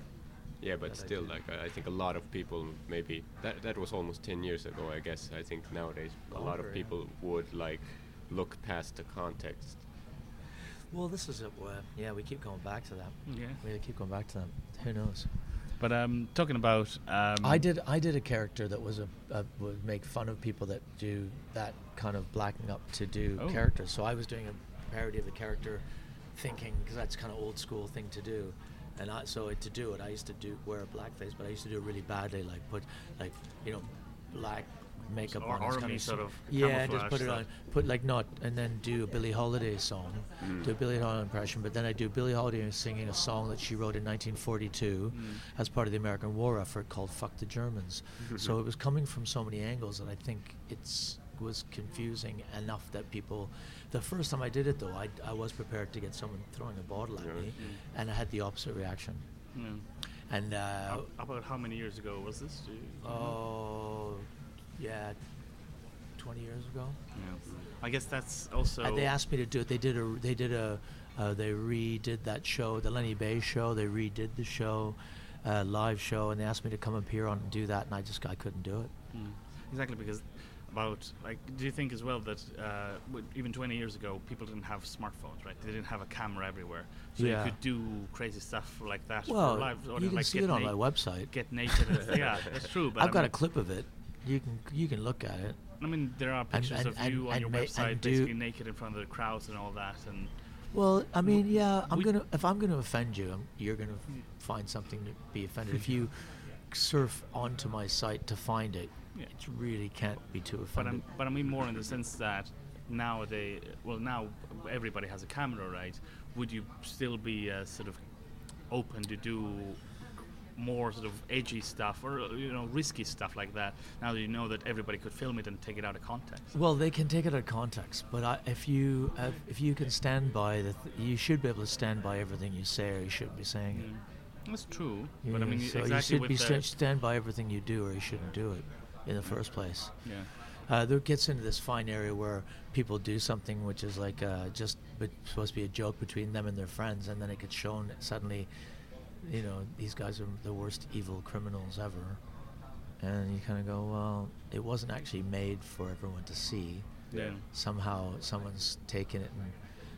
Yeah, but that still, like I think a lot of people maybe that that was almost ten years ago. I guess I think nowadays a lot Longer, of yeah. people would like look past the context. Well, this is it. Uh, yeah, we keep going back to that. yeah. We keep going back to that. Who knows? But um, talking about um, I did. I did a character that was a, a would make fun of people that do that kind of blacking up to do Oh. characters. So I was doing a parody of the character, thinking because that's kind of old school thing to do. And I, so to do it, I used to do wear a blackface, but I used to do it really badly, like put like you know black makeup Ar- on. It's army kinda sort s- of yeah, just camouflage put it stuff. on, put like not, and then do a Billie Holiday song, do a Billie Holiday impression. But then I do Billie Holiday singing a song that she wrote in 1942 Mm. as part of the American War effort called "Fuck the Germans." [laughs] so it was coming from so many angles that I think it's was confusing enough that people. The first time I did it though, I, I was prepared to get someone throwing a bottle at Yeah. me, and I had the opposite reaction. Yeah. And uh, Ab- about how many years ago was this? Do you- oh, yeah, 20 years ago. Yeah. I guess that's also. Uh, they asked me to do it. They did a. They did a. Uh, they redid that show, the Lenny Bay show. They redid the show, uh, live show, and they asked me to come appear on and do that, and I just I couldn't do it. Mm. Exactly because about like do you think as well that uh, even 20 years ago people didn't have smartphones right they didn't have a camera everywhere so Yeah. you could do crazy stuff like that Well, for live you can like see it on na- my website. get naked [laughs] yeah that's true but I've I got a clip of it. You can you can look at it. I mean there are pictures and- of you and- on and your ma- website do- basically naked in front of the crowds and all that and Well, I mean, yeah, I'm gonna if I'm gonna offend you, I'm, you're gonna f- find something to be offended. If [laughs] you surf onto my site to find it, Yeah. it really can't be too but offended. I'm, but I mean more in the sense that nowadays well now everybody has a camera right would you still be uh, sort of open to do more sort of edgy stuff or you know risky stuff like that now that you know that everybody could film it and take it out of context Well, they can take it out of context, but I, if you uh, if you can stand by the, th- you should be able to stand by everything you say, or you shouldn't be saying it. Mm. that's true but I Yeah, mean so exactly you should be sta- stand by everything you do, or you shouldn't do it in the first place. yeah Uh, there gets into this fine area where people do something which is like uh, just but supposed to be a joke between them and their friends, and then it gets shown suddenly, you know, these guys are the worst evil criminals ever, and you kind of go, well, it wasn't actually made for everyone to see. yeah Somehow, someone's taken it, and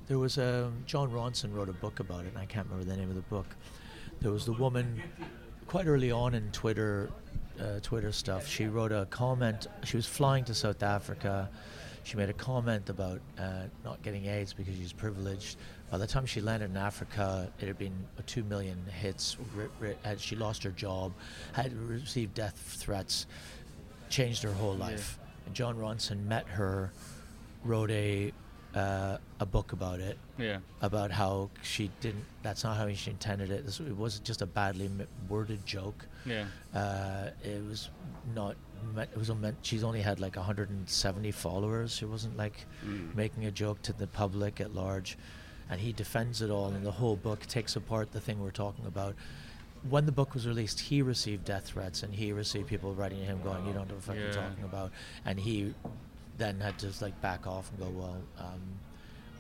there was a Jon Ronson wrote a book about it, and I can't remember the name of the book. There was the woman quite early on in Twitter, uh, Twitter stuff. She wrote a comment. She was flying to South Africa. She made a comment about uh, not getting AIDS because she's privileged. By the time she landed in Africa, it had been two million hits. Had she lost her job, had received death threats, changed her whole Yeah. life. And Jon Ronson met her, wrote a uh, a book about it, yeah about how she didn't. That's not how she intended it. This, it was just a badly worded joke. yeah Uh, it was not it was meant she's only had like 170 followers. She wasn't like Mm. making a joke to the public at large, and he defends it all. And the whole book takes apart the thing we're talking about. When the book was released, he received death threats, and he received people writing to him going, "You don't know what the fuck you're Yeah. talking about," and he then had to just like back off and go, "Well." Um,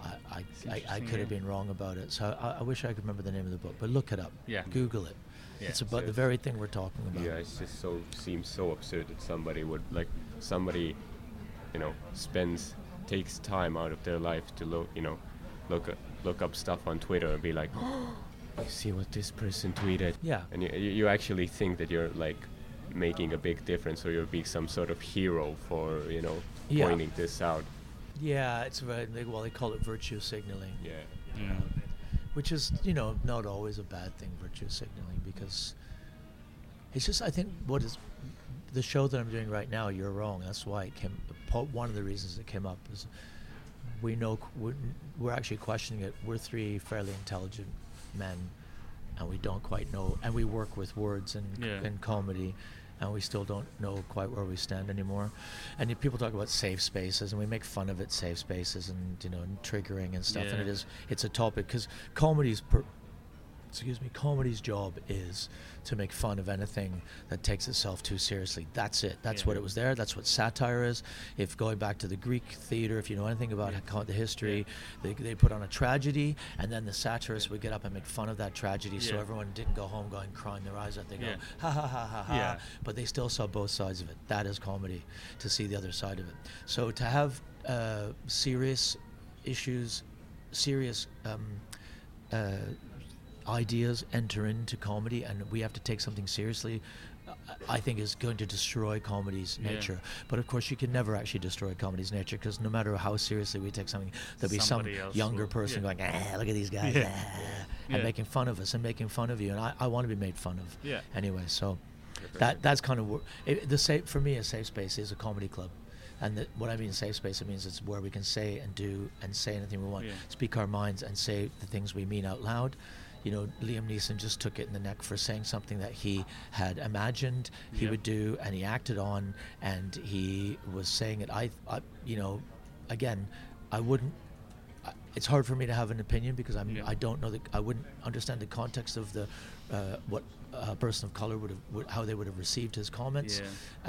I, I, I, I interesting, could have been wrong about it. So I, I wish I could remember the name of the book, but look it up. Yeah. Google it. Yeah. It's about the very thing we're talking about. Yeah, it just so seems so absurd that somebody would like somebody, you know, spends takes time out of their life to look, you know, look up, look up stuff on Twitter and be like, [gasps] you see what this person tweeted. Yeah. And you, you actually think that you're like making a big difference or you're being some sort of hero for you know Yeah. pointing this out. Yeah, it's very they, well they call it virtue signaling, Yeah. Mm. which is you know not always a bad thing. Virtue signaling because it's just I think what is the show that I'm doing right now. You're wrong. That's why it came. One of the reasons it came up is we know we're, we're actually questioning it. We're three fairly intelligent men, and we don't quite know. And we work with words and Yeah. and comedy, and we still don't know quite where we stand anymore. And you- people talk about safe spaces, and we make fun of it, safe spaces, and you know, and triggering and stuff. And it Yeah. is it's a topic because comedy's per, excuse me, comedy's job is to make fun of anything that takes itself too seriously. That's it. That's Yeah. what it was there. That's what satire is. If going back to the Greek theater, if you know anything about Yeah. the history, they, they put on a tragedy, and then the satirists would get up and make fun of that tragedy, so everyone didn't go home going crying their eyes out. They go ha ha ha ha ha. Yeah. But they still saw both sides of it. That is comedy to see the other side of it. So to have uh, serious issues, serious. Um, uh, ideas enter into comedy and we have to take something seriously I think is going to destroy comedy's Yeah. nature. But of course, you can never actually destroy comedy's nature because no matter how seriously we take something, there'll be Somebody some younger will- person yeah. going, ah, look at these [laughs] guys, Yeah. ah," and making fun of us and making fun of you. And I, I want to be made fun of. Yeah. Anyway, so that that's kind of where, it, the safe for me. A safe space is a comedy club. And the, what I mean safe space, it means it's where we can say and do and say anything we want, speak our minds and say the things we mean out loud. You know, Liam Neeson just took it in the neck for saying something that he had imagined he Yep. would do, and he acted on, and he was saying it. I, I you know, again, I wouldn't. I- It's hard for me to have an opinion because I'm. I don't know that I wouldn't understand the context of the, uh, what a person of color would have, would, how they would have received his comments. Yeah.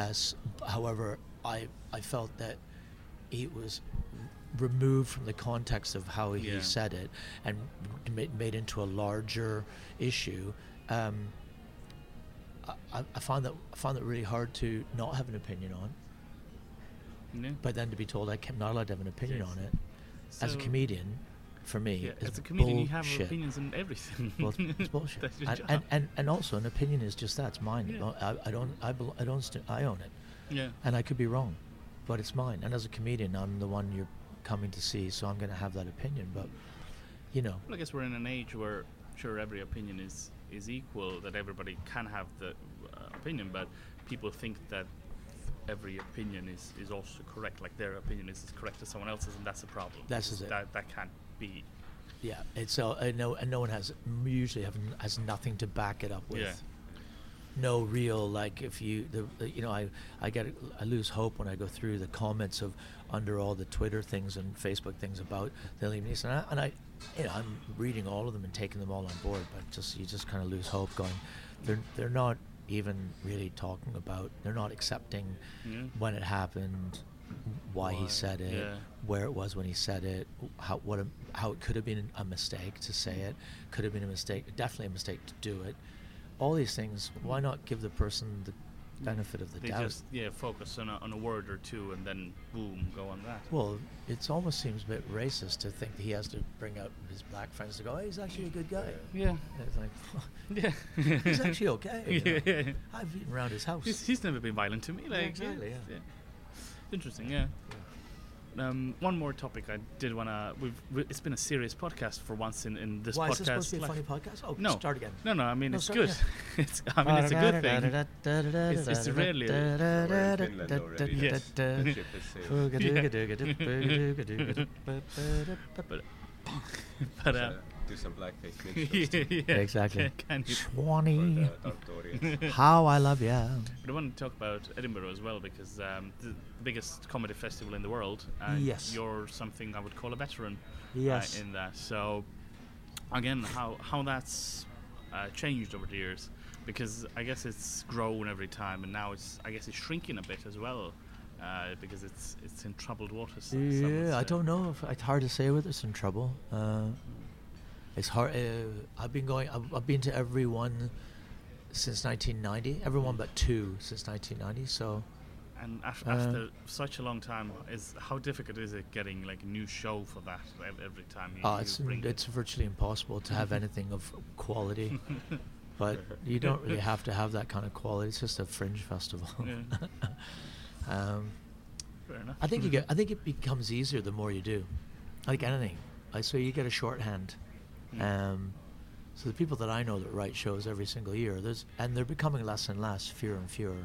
As, however, I I felt that he was removed from the context of how he Yeah. said it and made, made into a larger issue. Um, I, I- found that I found that really hard to not have an opinion on, Yeah. but then to be told I am not allowed to have an opinion Yes. on it as a comedian, for me, Yeah, as a comedian, you have bullshit. opinions on everything. Well, it's, [laughs] bullshit. And, and, and and also an opinion is just that. It's mine. Yeah. I, I don't I, bel I don't st- I own it, yeah. and I could be wrong, but it's mine. And as a comedian, I'm the one you're coming to see, so I'm going to have that opinion. But you know, Well, I guess we're in an age where, sure, every opinion is is equal. That everybody can have the uh, opinion, but people think that every opinion is, is also correct. Like their opinion is as correct as someone else's, and that's a problem. That's it. That that can't be. yeah, it's uh, I know, and no one has usually have, has nothing to back it up with. Yeah. No real like if you the, you know I I get I lose hope when I go through the comments of under all the Twitter things and Facebook things about the Liam Neeson and I, and I you know I'm reading all of them and taking them all on board but just you just kind of lose hope going they're they're not even really talking about they're not accepting Yeah. when it happened why, he said it yeah. where it was when he said it, how what a, how it could have been a mistake to say mm-hmm. it, could have been a mistake, definitely a mistake to do it. All these things, why not give the person the benefit of the They doubt? just yeah focus on a, on a word or two, and then boom, go on that. well, it almost seems a bit racist to think that he has to bring out his black friends to go, hey, he's actually a good guy. Yeah. And it's like, [laughs] Yeah. he's actually okay. you [laughs] know. Yeah. I've eaten around his house. He's, he's never been violent to me. Like exactly, yeah. Interesting, yeah. Um, one more topic I did wanna. We've it's been a serious podcast for once in, in this Why podcast. is this supposed to be a funny podcast? Oh, No, start again. No, no. I mean No, it's start good. again. [laughs] it's I mean it's a good thing. It's- it's rarely- We're in Finland already. Yes. The ship has sailed. but but uh, do some blackface minstrels [laughs] yeah, Yeah, exactly. Can, [laughs] can you? Swanee, the [laughs] how I love ya. But I want to talk about Edinburgh as well because um, the biggest comedy festival in the world. And Yes. You're something I would call a veteran. Yes. Uh, in that. So again, how how that's uh, changed over the years because I guess it's grown every time, and now it's I guess it's shrinking a bit as well. Uh, because it's it's in troubled waters. Yeah, I don't know if it's hard to say whether it's in trouble. Uh, it's hard. Uh, I've been going. I've, I've been to every one since 1990. Every one but two since 1990. So And af- Uh, after such a long time, is how difficult is it getting like a new show for that every time you, uh, you it's it's virtually impossible to have [laughs] anything of quality. [laughs] But you don't really [laughs] have to have that kind of quality. It's just a fringe festival. Yeah. um, Fair enough. I think you get. I think it becomes easier the more you do, like anything. Like so, you get a shorthand. Mm. Um, so the people that I know that write shows every single year, there's and they're becoming less and less, fewer and fewer.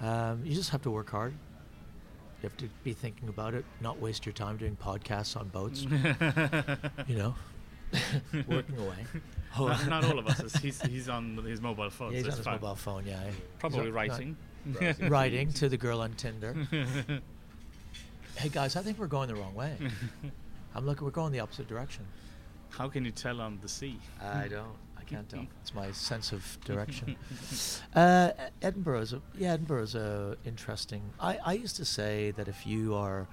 Um, you just have to work hard. You have to be thinking about it, not waste your time doing podcasts on boats. [laughs] you know, [laughs] working away. [laughs] not, not all of us. He's he's on his mobile phone. Yeah, he's so on his fine. mobile phone. Yeah, Probably on- writing. Writing to the girl on Tinder. hey guys, I think we're going the wrong way. I'm looking. We're going the opposite direction. How can you tell on the sea? I don't. I can't tell. [laughs] It's my sense of direction. [laughs] uh, Edinburgh is a, yeah. Edinburgh is a interesting. I, I used to say that if you are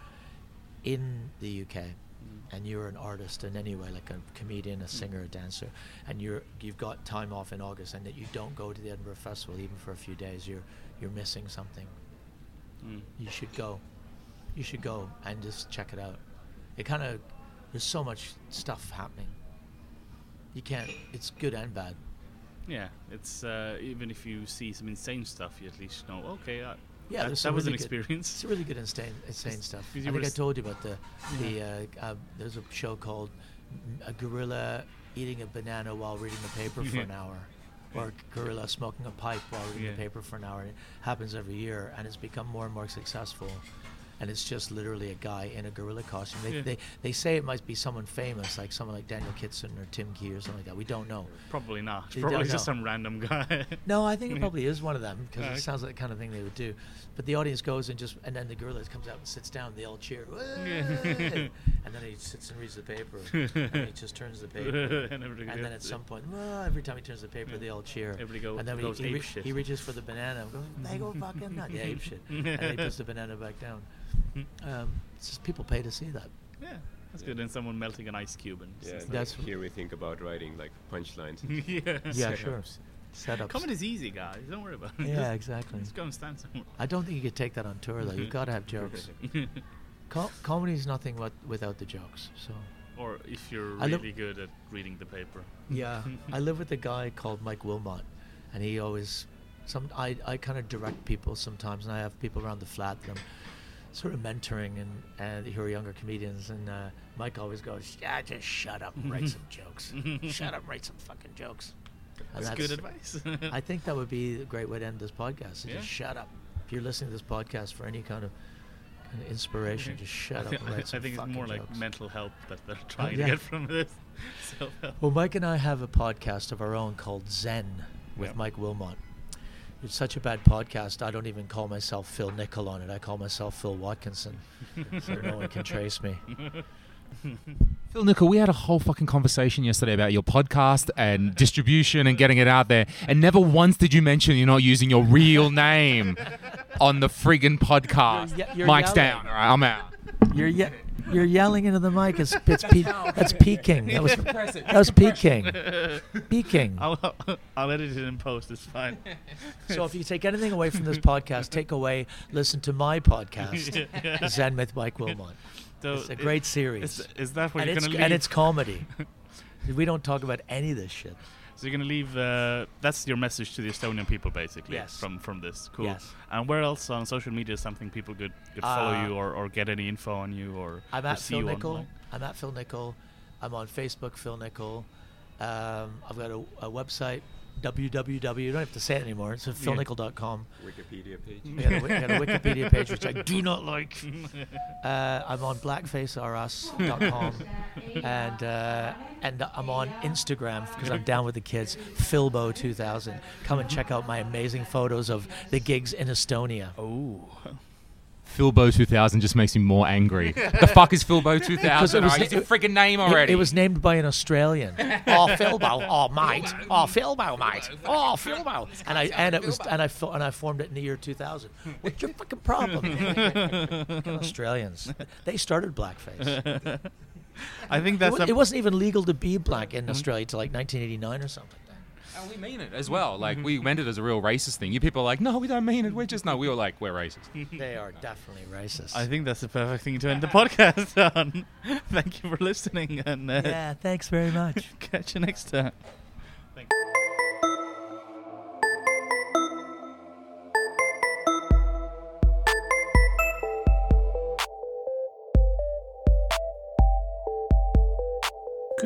in the UK and you're an artist in any way, like a comedian, a singer, a dancer, and you're you've got time off in August, and that you don't go to the Edinburgh Festival even for a few days, you're you're missing something. Mm. You should go. You should go and just check it out. It kind of there's so much stuff happening. You can't. It's good and bad. Yeah, it's uh, even if you see some insane stuff, you at least know. Okay, uh, Yeah, that, that was really an good- experience. It's really good insane, insane stuff. I think I told you about the the uh, uh, there's a show called a gorilla eating a banana while reading the paper for Yeah. an hour, or a gorilla smoking a pipe while reading Yeah. the paper for an hour. It happens every year, and it's become more and more successful. And it's just literally a guy in a gorilla costume. They, Yeah. they, they say it might be someone famous, like someone like Daniel Kitson or Tim Key or something like that. We don't know. Probably not. Probably just some random guy. [laughs] No, I think it [laughs] probably is one of them because Okay. it sounds like the kind of thing they would do. But the audience goes and just, and then the gorilla comes out and sits down. They all cheer, [laughs] and then he sits and reads the paper, and he just turns the paper. And and then at some point, "Whoa," every time he turns the paper, they all cheer. Everybody go- and then goes he, he, re- he reaches for the banana. and Goes, they go fucking nut. Yeah, ape shit. and he puts the banana back down. Um, it's just people pay to see that. yeah, that's good. And someone melting an ice cube and Yeah, s- and That's- here we think about writing like punchlines. [laughs] yeah. Yeah, Setups. sure. Setups. Comedy's easy, guys. Don't worry about it. Yeah, Just- exactly. Just go and stand somewhere. I don't think you could take that on tour though. You've [laughs] got to have jokes. [laughs] Co- is nothing what, without the jokes. So. or if you're I look- really good at reading the paper. Yeah, I live with a guy called Mike Wilmot, and he always, some I, I kind of direct people sometimes, and I have people around the flat that I'm sort of mentoring, and and who are younger comedians, and uh, Mike always goes, yeah, just shut up and write some jokes, [laughs] shut up, and write some fucking jokes. And That's, good advice. [laughs] I think that would be a great way to end this podcast. Yeah. Just shut up. If you're listening to this podcast for any kind of, kind of inspiration, just shut up and [laughs] I write some think it's more like mental help that they're trying yeah. to get from this. Well, Mike and I have a podcast of our own called Zen with Yep. Mike Wilmot. It's such a bad podcast. I don't even call myself Phil Nichol on it. I call myself Phil Watkinson, [laughs] so no one can trace me. [laughs] Phil Nichol, we had a whole fucking conversation yesterday about your podcast and distribution and getting it out there, and never once did you mention you're not using your real name [laughs] on the friggin' podcast. You're you're Mike's yelling. down. All right, I'm out. You're ye- you're yelling into the mic. It's, it's pe- [laughs] that's peaking. That was that was peaking. [laughs] Peaking. I'll, I'll edit it in post. It's fine. So if you take anything away from this [laughs] podcast, take away listen to my podcast, Zen with Mike Wilmot. So It's a it- great series. Is, is that what and you're gonna leave? and it's comedy. we don't talk about any of this shit. So you're gonna leave. Uh, that's your message to the Estonian people, basically. Yes. From from this. Cool. Yes. And where else on social media is something people could, could follow Uh, you or, or get any info on you or, I'm at Phil Nichol. I'm at Phil Nichol. I'm on Facebook, Phil Nichol. Um, I've got a, a website, www. You don't have to say it anymore. It's Yeah. philnichol.com. Wikipedia page. Got, a, a Wikipedia page which I do not like. [laughs] Uh, I'm on blackfacerus.com [laughs] and uh, and I'm on Instagram because I'm down with the kids. Philbo2000. Come and check out my amazing photos of the gigs in Estonia. Oh. Philbo 2000 just makes me more angry. [laughs] the fuck is Philbo 2000? it was- oh, a it- freaking name already. It, was named by an Australian. [laughs] oh, Philbo. Oh, mate. Oh, Philbo, mate. Oh, Philbo. And I and it was and I fo- and I formed it in the year 2000. What's your fucking problem? [laughs] Australians. They started blackface. I think It, that's wa- a, it wasn't even legal to be black in Australia till like 1989 or something. And we mean it as well. Like we meant it as a real racist thing. You people are like, no, we don't mean it. We're just no. We were like, we're racist. [laughs] They are definitely racist. I think that's the perfect thing to end the [laughs] podcast on. [laughs] Thank you for listening and uh, yeah, thanks very much. catch you next time.